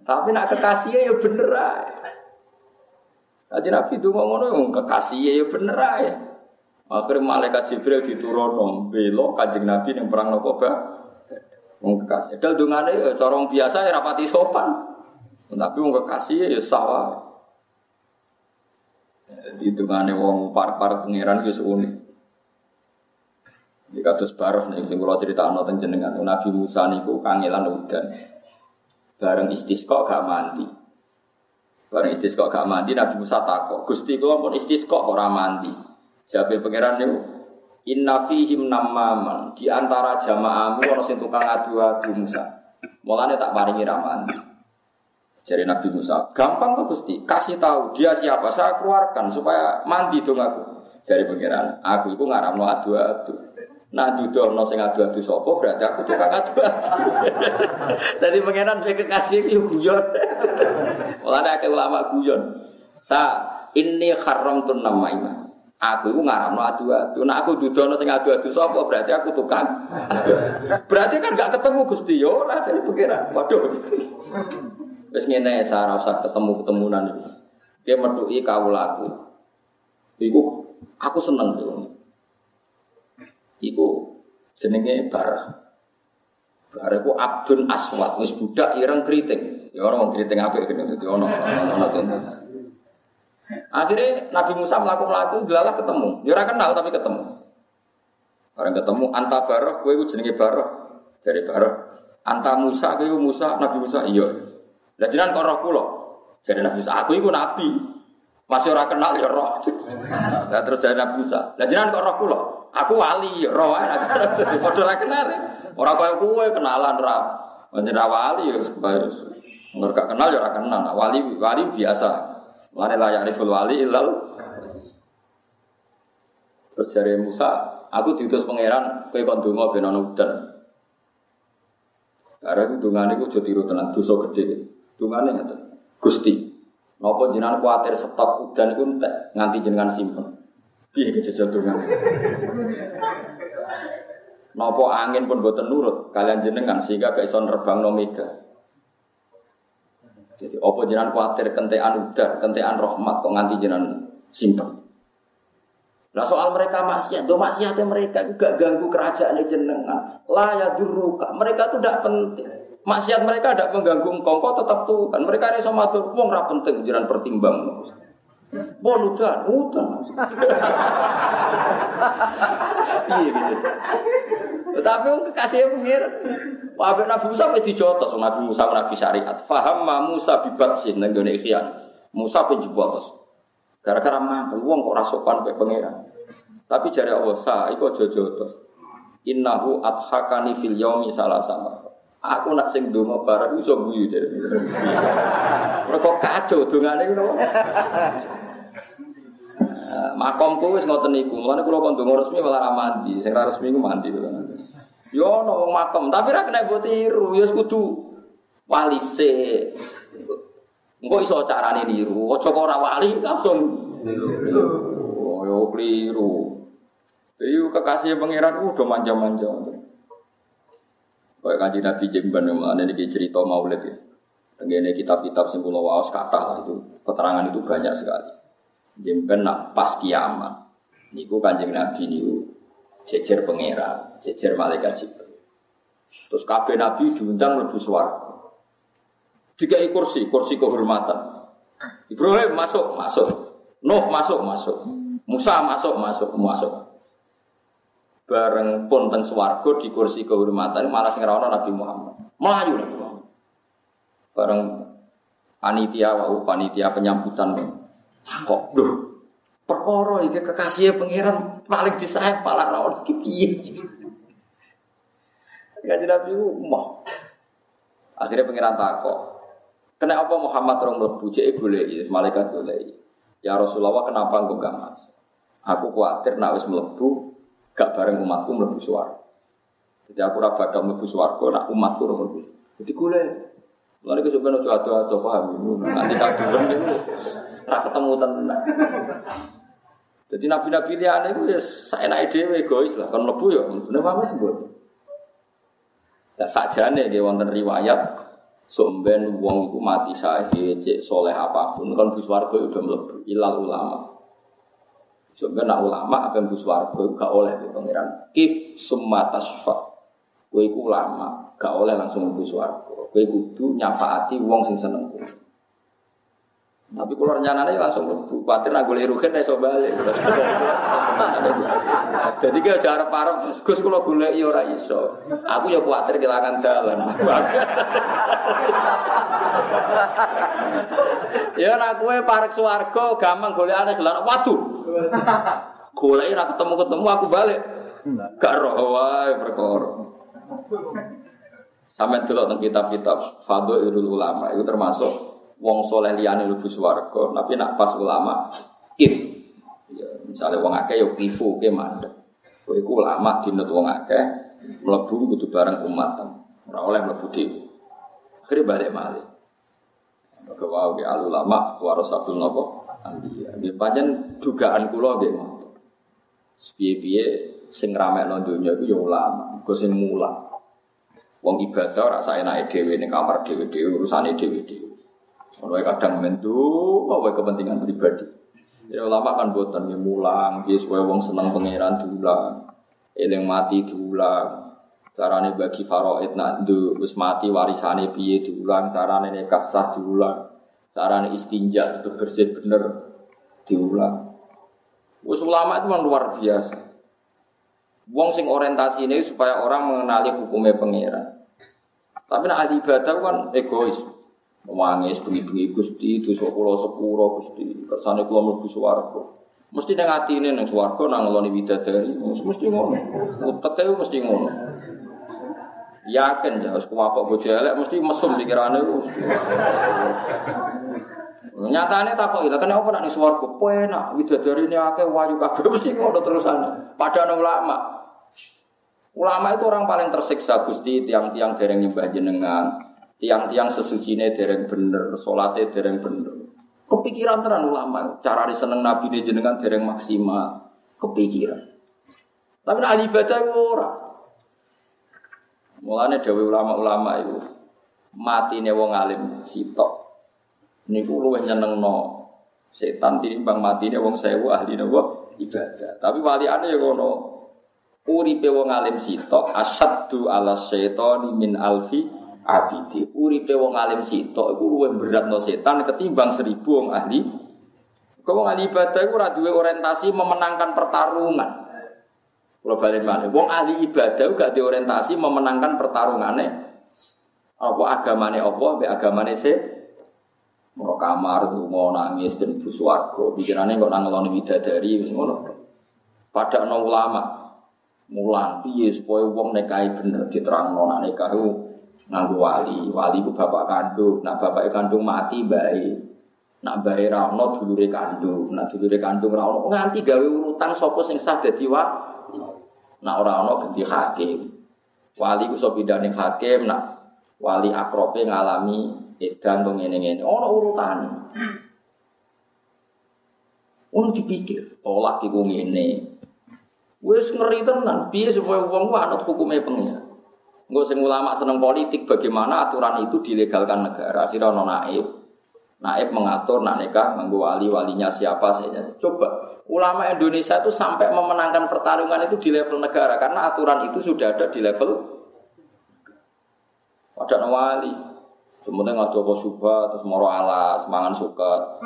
Tapi nak kekasihnya ya bener aja. Tadi Nabi itu ngono kekasihnya ya bener aja. Akhirnya malaikat Jibril diturun belok kajing Nabi yang perang nopo ba. Wong kekasih. Dal dungane ya corong biasa ya rapati sopan. Tapi wong kekasih ya sawah. Di Hitungane wong par-par pangeran wis unik. Di kados baroh nih sing kula critakno teng jenengan Nabi Musa niku kangelan udan. Bareng istisqa gak mandi. Bareng istisqa gak mandi Nabi Musa takok, "Gusti kula pun istisqa ora mandi." Jabe pangeran niku Inna fihim namaman di antara jamaahmu ana sing tukang adu-adu Musa. Mulane tak paringi ra. Jadi Nabi Musa, gampang kok Gusti, kasih tahu dia siapa, saya keluarkan supaya mandi dong aku. Jadi pengiran, aku itu ngaramno adu-adu. Nah dudono sing adu-adu sapa berarti aku tukang adu-adu. Dadi pengiran kowe kekasih yo guyon. Ora ada ulama guyon. Sa ini haram tuh namanya. Aku itu ngaramno adu-adu. Nah aku dudono sing adu-adu sapa berarti aku tukang. Berarti kan gak ketemu Gusti yo ora jadi pengiran. Waduh. Wis ngene saya usah ketemu-ketemunan iki. Dia mertuki kawulaku. Iku aku seneng tuh. Iku jenenge bar. Bar iku Abdun Aswad wis budak ireng keriting. Ya wong keriting apik kene dadi ono ono. Akhirnya Nabi Musa melakukan delalah ketemu. Ya ora kenal tapi ketemu. Orang ketemu anta barok, iku jenenge barok. Dari barok. Anta Musa, kowe Musa, Nabi Musa iya. Lah jenengan kok roh kula. Jadi Nabi Musa, aku iku nabi. Masih ora kenal ya roh. Lah terus jadi Nabi Musa. Lah jenengan kok roh kula. Aku wali ya roh ae. Padha ora kenal. Ora kaya kowe kenalan ra. Menjadi wali ya. Nggak gak kenal ya ora kenal. Wali wali biasa. Lane layak riful wali ilal. Terus dari Musa, aku diutus pangeran kowe kon donga ben. Karena itu dungane iku aja tiru tenan dosa gede. Dungane ngeten. Gusti, napa jenengan kuatir stok udan iku entek nganti jenengan simpen. Piye kejajal dungane? Napa angin pun boten nurut kalian jenengan sehingga gak iso nerbang mega. Jadi apa jenengan kuatir kentean udan, kentean rahmat kok nganti jenengan simpen. Nah soal mereka maksiat, do maksiatnya mereka juga ganggu kerajaan jenengan. Lah ya mereka tuh tidak penting. Maksiat mereka tidak mengganggu engkau, kau tetap tuh kan. Mereka ini sama tuh, uang ra penting jiran pertimbang. Bon udan, udan. Iya gitu. Tapi wong kekasih pengira. Pak Nabi Musa wis dijotos Nabi Musa Nabi syariat. Faham ma Musa bibatsin nang gone ikhyan. Musa penjebotos. Gara-gara mantel wong kok rasokan kayak pangeran. Tapi jari Allah sa iku aja jotos. Innahu adhakani fil yaumi salah sama. Aku nak sing donga bareng iso guyu jare. Mergo kacau dongane ngono. Makomku wis ngoten niku. Mulane kula kon donga resmi malah ra mandi. Sing ra resmi ku mandi. Yo ono makom, tapi ra kena mbok tiru, ya kudu walise. Engko iso carane niru, aja kok ora wali langsung niru. Oh, yo kliru. Jadi kekasih pangeran udah manja-manja. Kayak kanji Nabi Jemban yang mana ini cerita maulid ya. Tenggene kitab-kitab sing kula waos itu keterangan itu banyak sekali. Jemban nak pas kiamat. Niku kanjeng Nabi niku jejer pangeran, jejer malaikat Jibril. Terus kabeh Nabi diundang lebih swarga. Tiga kursi, kursi kehormatan. Ibrahim masuk, masuk. Nuh masuk, masuk. Musa masuk, masuk, masuk. Bareng pun teng swarga di kursi kehormatan malah sing Nabi Muhammad. Melayu Nabi Muhammad. Bareng panitia wau panitia penyambutan. Kok duh perkara iki kekasih pangeran paling disayang malah ra ono piye. Kanjeng Nabi umah. Akhirnya pangeran takok, Kena apa Muhammad orang mlebu cek goleki, malaikat goleki. Ya Rasulullah kenapa engkau gak masuk? Aku khawatir nak wis mlebu gak bareng umatku mlebu swarga. Jadi aku ora bakal mlebu swarga nak umatku ora mlebu. Jadi golek. Lalu sebenarnya coba adu adu paham nanti kaduran itu ora ketemu tenan. Jadi nabi-nabi liane itu ya saya naik dewe egois lah, kan mlebu ya bener banget buat. Ya sakjane dia wonten riwayat Somben wong iku mati sahih, cek soleh apa pun kan bus warga udah melebu ilal ulama. Somben nak ulama apa yang bus warga gak oleh di pangeran. Kif tasfa. Kowe iku ulama, gak oleh langsung bus warga. Kowe kudu nyafaati wong sing seneng kowe. Tapi kalau rencananya langsung khawatir nak boleh rugen iso balik. Jadi kita cara parah, Gus kalau boleh iya ora iso. Aku ya khawatir kehilangan jalan. ya nak kue parek swarga gampang golek aneh gelan. Waduh. Golek ora ketemu-ketemu aku balik. Gak roh wae perkara. Sampai dulu tentang kitab-kitab Fadho Irul Ulama itu termasuk wong soleh liyane mlebu swarga, tapi nak pas ulama kif. Ya, misalnya wong akeh yo kifu ke mandek. Kowe iku ulama dinut wong akeh mlebu kudu bareng umat. Ora oleh mlebu dhewe. Akhirnya balik malih. Maka wau ke ulama warasatul nopo anbiya. Nggih pancen dugaan kula nggih ngoten. Piye-piye sing ramekno donya iku ya ulama, iku sing mulang. Wong ibadah ora saenake dhewe ning kamar dhewe-dhewe urusane dhewe-dhewe. Ono kadang mentu apa kepentingan pribadi. Ya ulama kan boten ya mulang, ya supaya wong seneng pangeran diulang. Eling mati diulang. Carane bagi faraid nak ndu wis mati warisane piye diulang, carane nikah sah diulang. Carane istinja itu bersih bener diulang. Wis ulama itu memang luar biasa. Wong sing orientasi ini supaya orang mengenali hukumnya pangeran. Tapi nak ibadah kan egois. Mewangis bengi-bengi Gusti itu kula sepuro Gusti. Kersane kula mlebu swarga. Mesti nang atine nang swarga nang ngeloni bidadari, mesti ngono. Uteke mesti ngono. Yakin ya, harus kuwapok bojo elek mesti mesum pikirane ku. Nyatane takok ila kene apa nak ning swarga? Penak widadari ini akeh wayu kabeh mesti ngono terusane. Padahal ulama. Ulama itu orang paling tersiksa Gusti tiang-tiang dereng nyembah jenengan, tiang-tiang sesucine dereng bener, salate dereng bener. Kepikiran tenan ulama, cara seneng nabi ini jenengan dereng maksimal. Kepikiran. Tapi nak ibadah itu ora. Mulane dewe ulama-ulama itu mati wong alim sitok. Niku luwih nyenengno setan tinimbang matine wong sewu ahli nopo ibadah. Tapi wali ane ya ngono. Uripe wong alim sitok asaddu ala syaitani min alfi abidi. Uripe wong alim sitok iku luwih beratno setan ketimbang seribu wong ahli. Kau wong ahli ibadah iku ora duwe orientasi memenangkan pertarungan. Kalau balik mana? Wong ahli ibadah gak diorientasi memenangkan pertarungane. Apa agamane apa, be agamane se mau kamar mau nangis dan ibu suarco pikirannya kok nangeloni bidadari ngono pada no ulama mulang piye supaya wong nekai bener diterangno nek nikah nganggo wali. Wali ku bapak kandung, nak bapak kandung mati bae. Nak bae ra ono dulure kandung, nak dulure kandung ra ono nganti gawe urutan sapa sing sah dadi wali. Nak ora ono ganti hakim. Wali ku sop pindhane hakim, nak wali akrobe ngalami edan to ngene-ngene. Ono urutane. Ono dipikir, tolak iku ngene, Wes ngeri tenan. Piye supaya wong ku anut hukume pengen. Engko sing ulama seneng politik bagaimana aturan itu dilegalkan negara. Akhirnya ono naib. Naib mengatur nak nikah nganggo wali walinya siapa saja. Coba ulama Indonesia itu sampai memenangkan pertarungan itu di level negara karena aturan itu sudah ada di level ada wali. Semuanya nggak coba suba terus moro alas, mangan suka.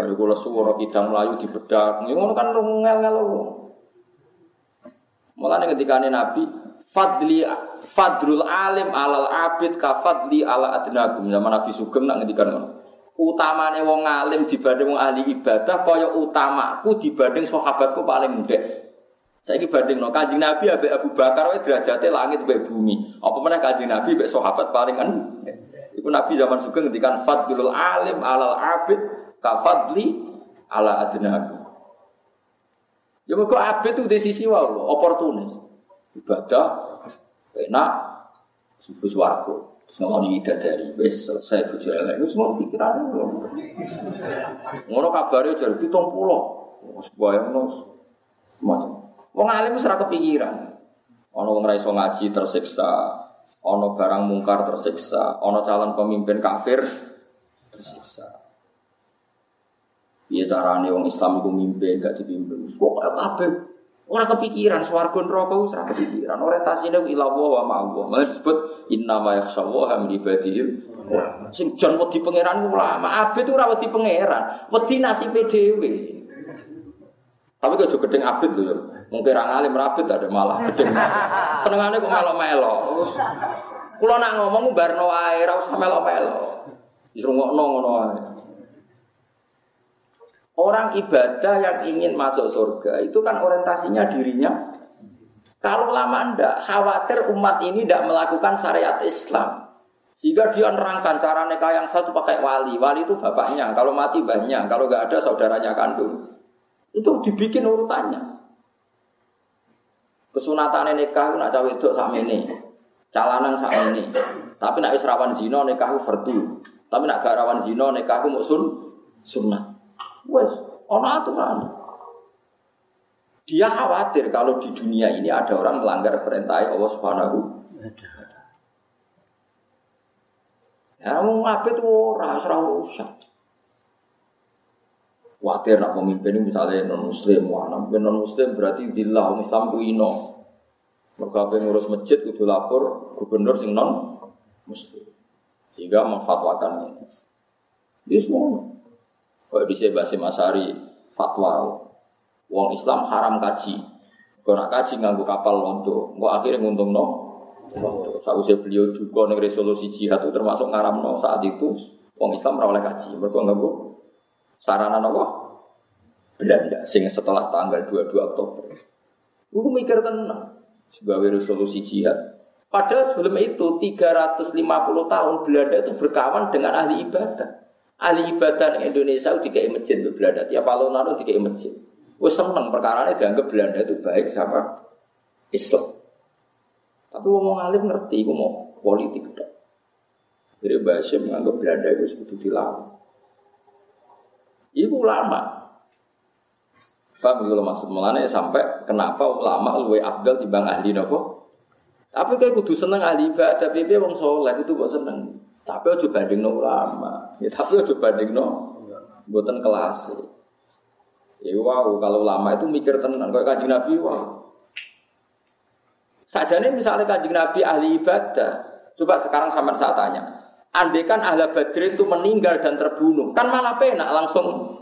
Baru kula suara kidang melayu di bedak. Ngono kan ngel ngel. Mulane ketika Nabi Fadli fadrul alim alal abid ka fadli ala adnagum zaman Nabi Sugeng nak ngendikan ngono. Utamane wong alim dibanding wong ahli ibadah kaya utamaku dibanding sahabatku paling muda. Saya ini banding no kanjeng Nabi abe Abu Bakar wae derajatnya langit be bumi. Apa mana kanjeng Nabi be sahabat paling kan? Iku Nabi zaman suka ngendikan fadlul alim alal abid kafadli ala adnabi. Ya kok abid itu di sisi wae oportunis. Ibadah enak subuh swarga. Semua ini dari wes selesai bojo elek itu semua pikiran ngono kabare jar 70 supaya ngono macam Wong alim ora kepikiran. Ana wong ra iso ngaji tersiksa, ana barang mungkar tersiksa, ana calon pemimpin kafir tersiksa. Piye carane wong Islam iku mimpin gak dipimpin? Pokoke kabeh ora kepikiran swarga neraka wis ora kepikiran. Orientasine ila wa ma Allah. Disebut inna ma yakhshallaha min ibadihi. Sing jan wedi pangeran ulama, abet ora wedi pangeran, wedi nasibe dhewe. Tapi kok gedeng abid lho. Mungkin orang alim rabit ada malah gedeng. Senengane kok melo-melo. Kulo nak ngomong barno wae ora usah melo-melo. Dirungokno ngono wae. Orang ibadah yang ingin masuk surga itu kan orientasinya dirinya. Kalau lama ndak khawatir umat ini tidak melakukan syariat Islam. Sehingga dia nerangkan cara nikah yang satu pakai wali. Wali itu bapaknya, kalau mati banyak, kalau nggak ada saudaranya kandung. Itu dibikin urutannya. Kesunatan nikah nak cawe itu sama ini, calanan sama ini. Tapi nak israwan zino nikah vertu. Tapi nak gak rawan zino nikah mau sun sunnah. Wes, ono aturan. Dia khawatir kalau di dunia ini ada orang melanggar perintah Allah Subhanahu Ya mau ngabet ora ora rusak. Khawatir nak pemimpin ini misalnya non muslim, wah non muslim berarti dillah Islam ku ino. Mereka ngurus masjid kudu lapor gubernur sing non muslim. Sehingga memfatwakan ini. Dia semua. Kalau bisa bahasa Masari fatwa. Wong Islam haram kaji. Kalau nak kaji nganggu kapal londo, kok akhirnya nguntung no. Saat usia beliau juga nih resolusi jihad itu termasuk ngaram no saat itu Wong Islam ora kaji. Mereka nggak bu sarana nopo Belanda sing setelah tanggal 22 Oktober. Gue mikir tenang sebagai resolusi jihad. Padahal sebelum itu 350 tahun Belanda itu berkawan dengan ahli ibadah. Ahli ibadah Indonesia itu dikai masjid untuk Belanda. Tiap alun-alun dikai masjid. Gue seneng perkara ini dianggap Belanda itu baik sama Islam. Tapi ngomong alim ngerti, gue mau politik dong. Jadi bahasa menganggap Belanda itu sebetulnya dilawan. Ibu lama. Pak kalau masuk melane sampai kenapa ulama luwe afdal bang ahli nopo? Tapi kayak kudu seneng ahli ibadah, tapi wong soleh itu kok seneng. Tapi aja banding no ulama, ya tapi aja banding no buatan kelas. Ya wow, kalau ulama itu mikir tenang, kayak kaji Nabi wow. Saja nih misalnya kanjeng Nabi ahli ibadah. Coba sekarang sama saya tanya. Andai kan ahli badrin itu meninggal dan terbunuh. Kan malah penak langsung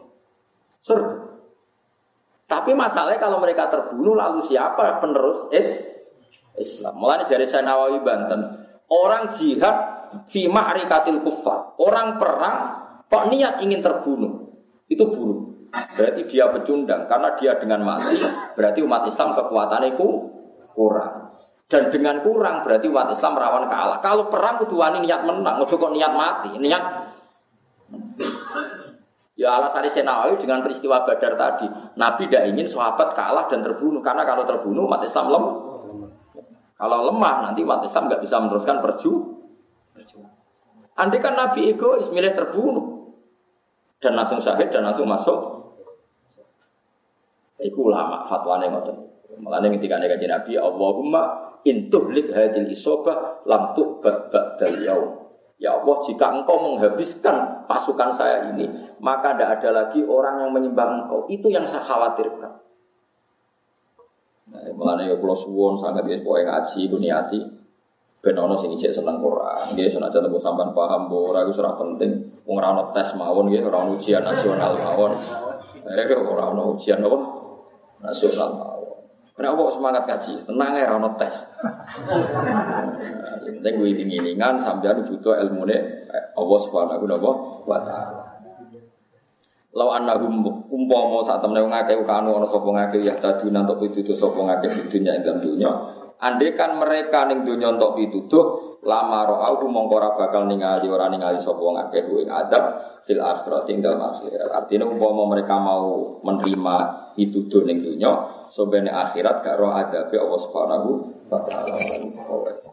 surga. Tapi masalahnya kalau mereka terbunuh lalu siapa penerus is Islam. Mulanya dari saya Nawawi Banten. Orang jihad fi ma'rikatil kufar. Orang perang kok niat ingin terbunuh. Itu buruk. Berarti dia pecundang. Karena dia dengan mati berarti umat Islam kekuatannya kurang. Dan dengan kurang berarti umat Islam rawan kalah. Kalau perang kudu wani niat menang, ojo kok niat mati, niat Ya alasan Nawawi dengan peristiwa Badar tadi, Nabi tidak ingin sahabat kalah dan terbunuh karena kalau terbunuh umat Islam lemah. Kalau lemah nanti umat Islam nggak bisa meneruskan perju. Andai kan Nabi egois milih terbunuh dan langsung syahid dan langsung masuk. Iku ulama fatwane ngoten. Mulane ketika nek Nabi Allahumma intuhlik hadil isobah lam tu'bad ba'dal. Ya Allah, jika engkau menghabiskan pasukan saya ini, maka tidak ada lagi orang yang menyembah engkau. Itu yang saya khawatirkan. Nah, mulane ya suwun sangat ya pokoke ngaji buniati ben ana sing ijek seneng Quran. Nggih senajan tembung sampean paham bahwa ora iku penting. Wong ora tes mawon nggih, ora ujian nasional mawon. Eh ora ujian apa? Nasional mawon. Kenapa kok semangat kaji? Tenang ya, rano tes. Yang penting gue ingin-ingingan sambil butuh ilmu ne Allah subhanahu wa ta'ala. Lau annahum umpama saat temen wong akeh kanu ana sapa ngakeh ya tadi nantok pitutuh sapa ngakeh di dunya ing dalam dunya. Andai kan mereka ning dunya entuk pitutuh lama ro'au mongko ora bakal ningali ora ningali sapa ngakeh kuwi adab fil akhirat ing dalam akhirat. Artinya umpama mereka mau menerima pitutuh ning dunya Sobene akhirat gak roh adabe Allah Subhanahu wa taala.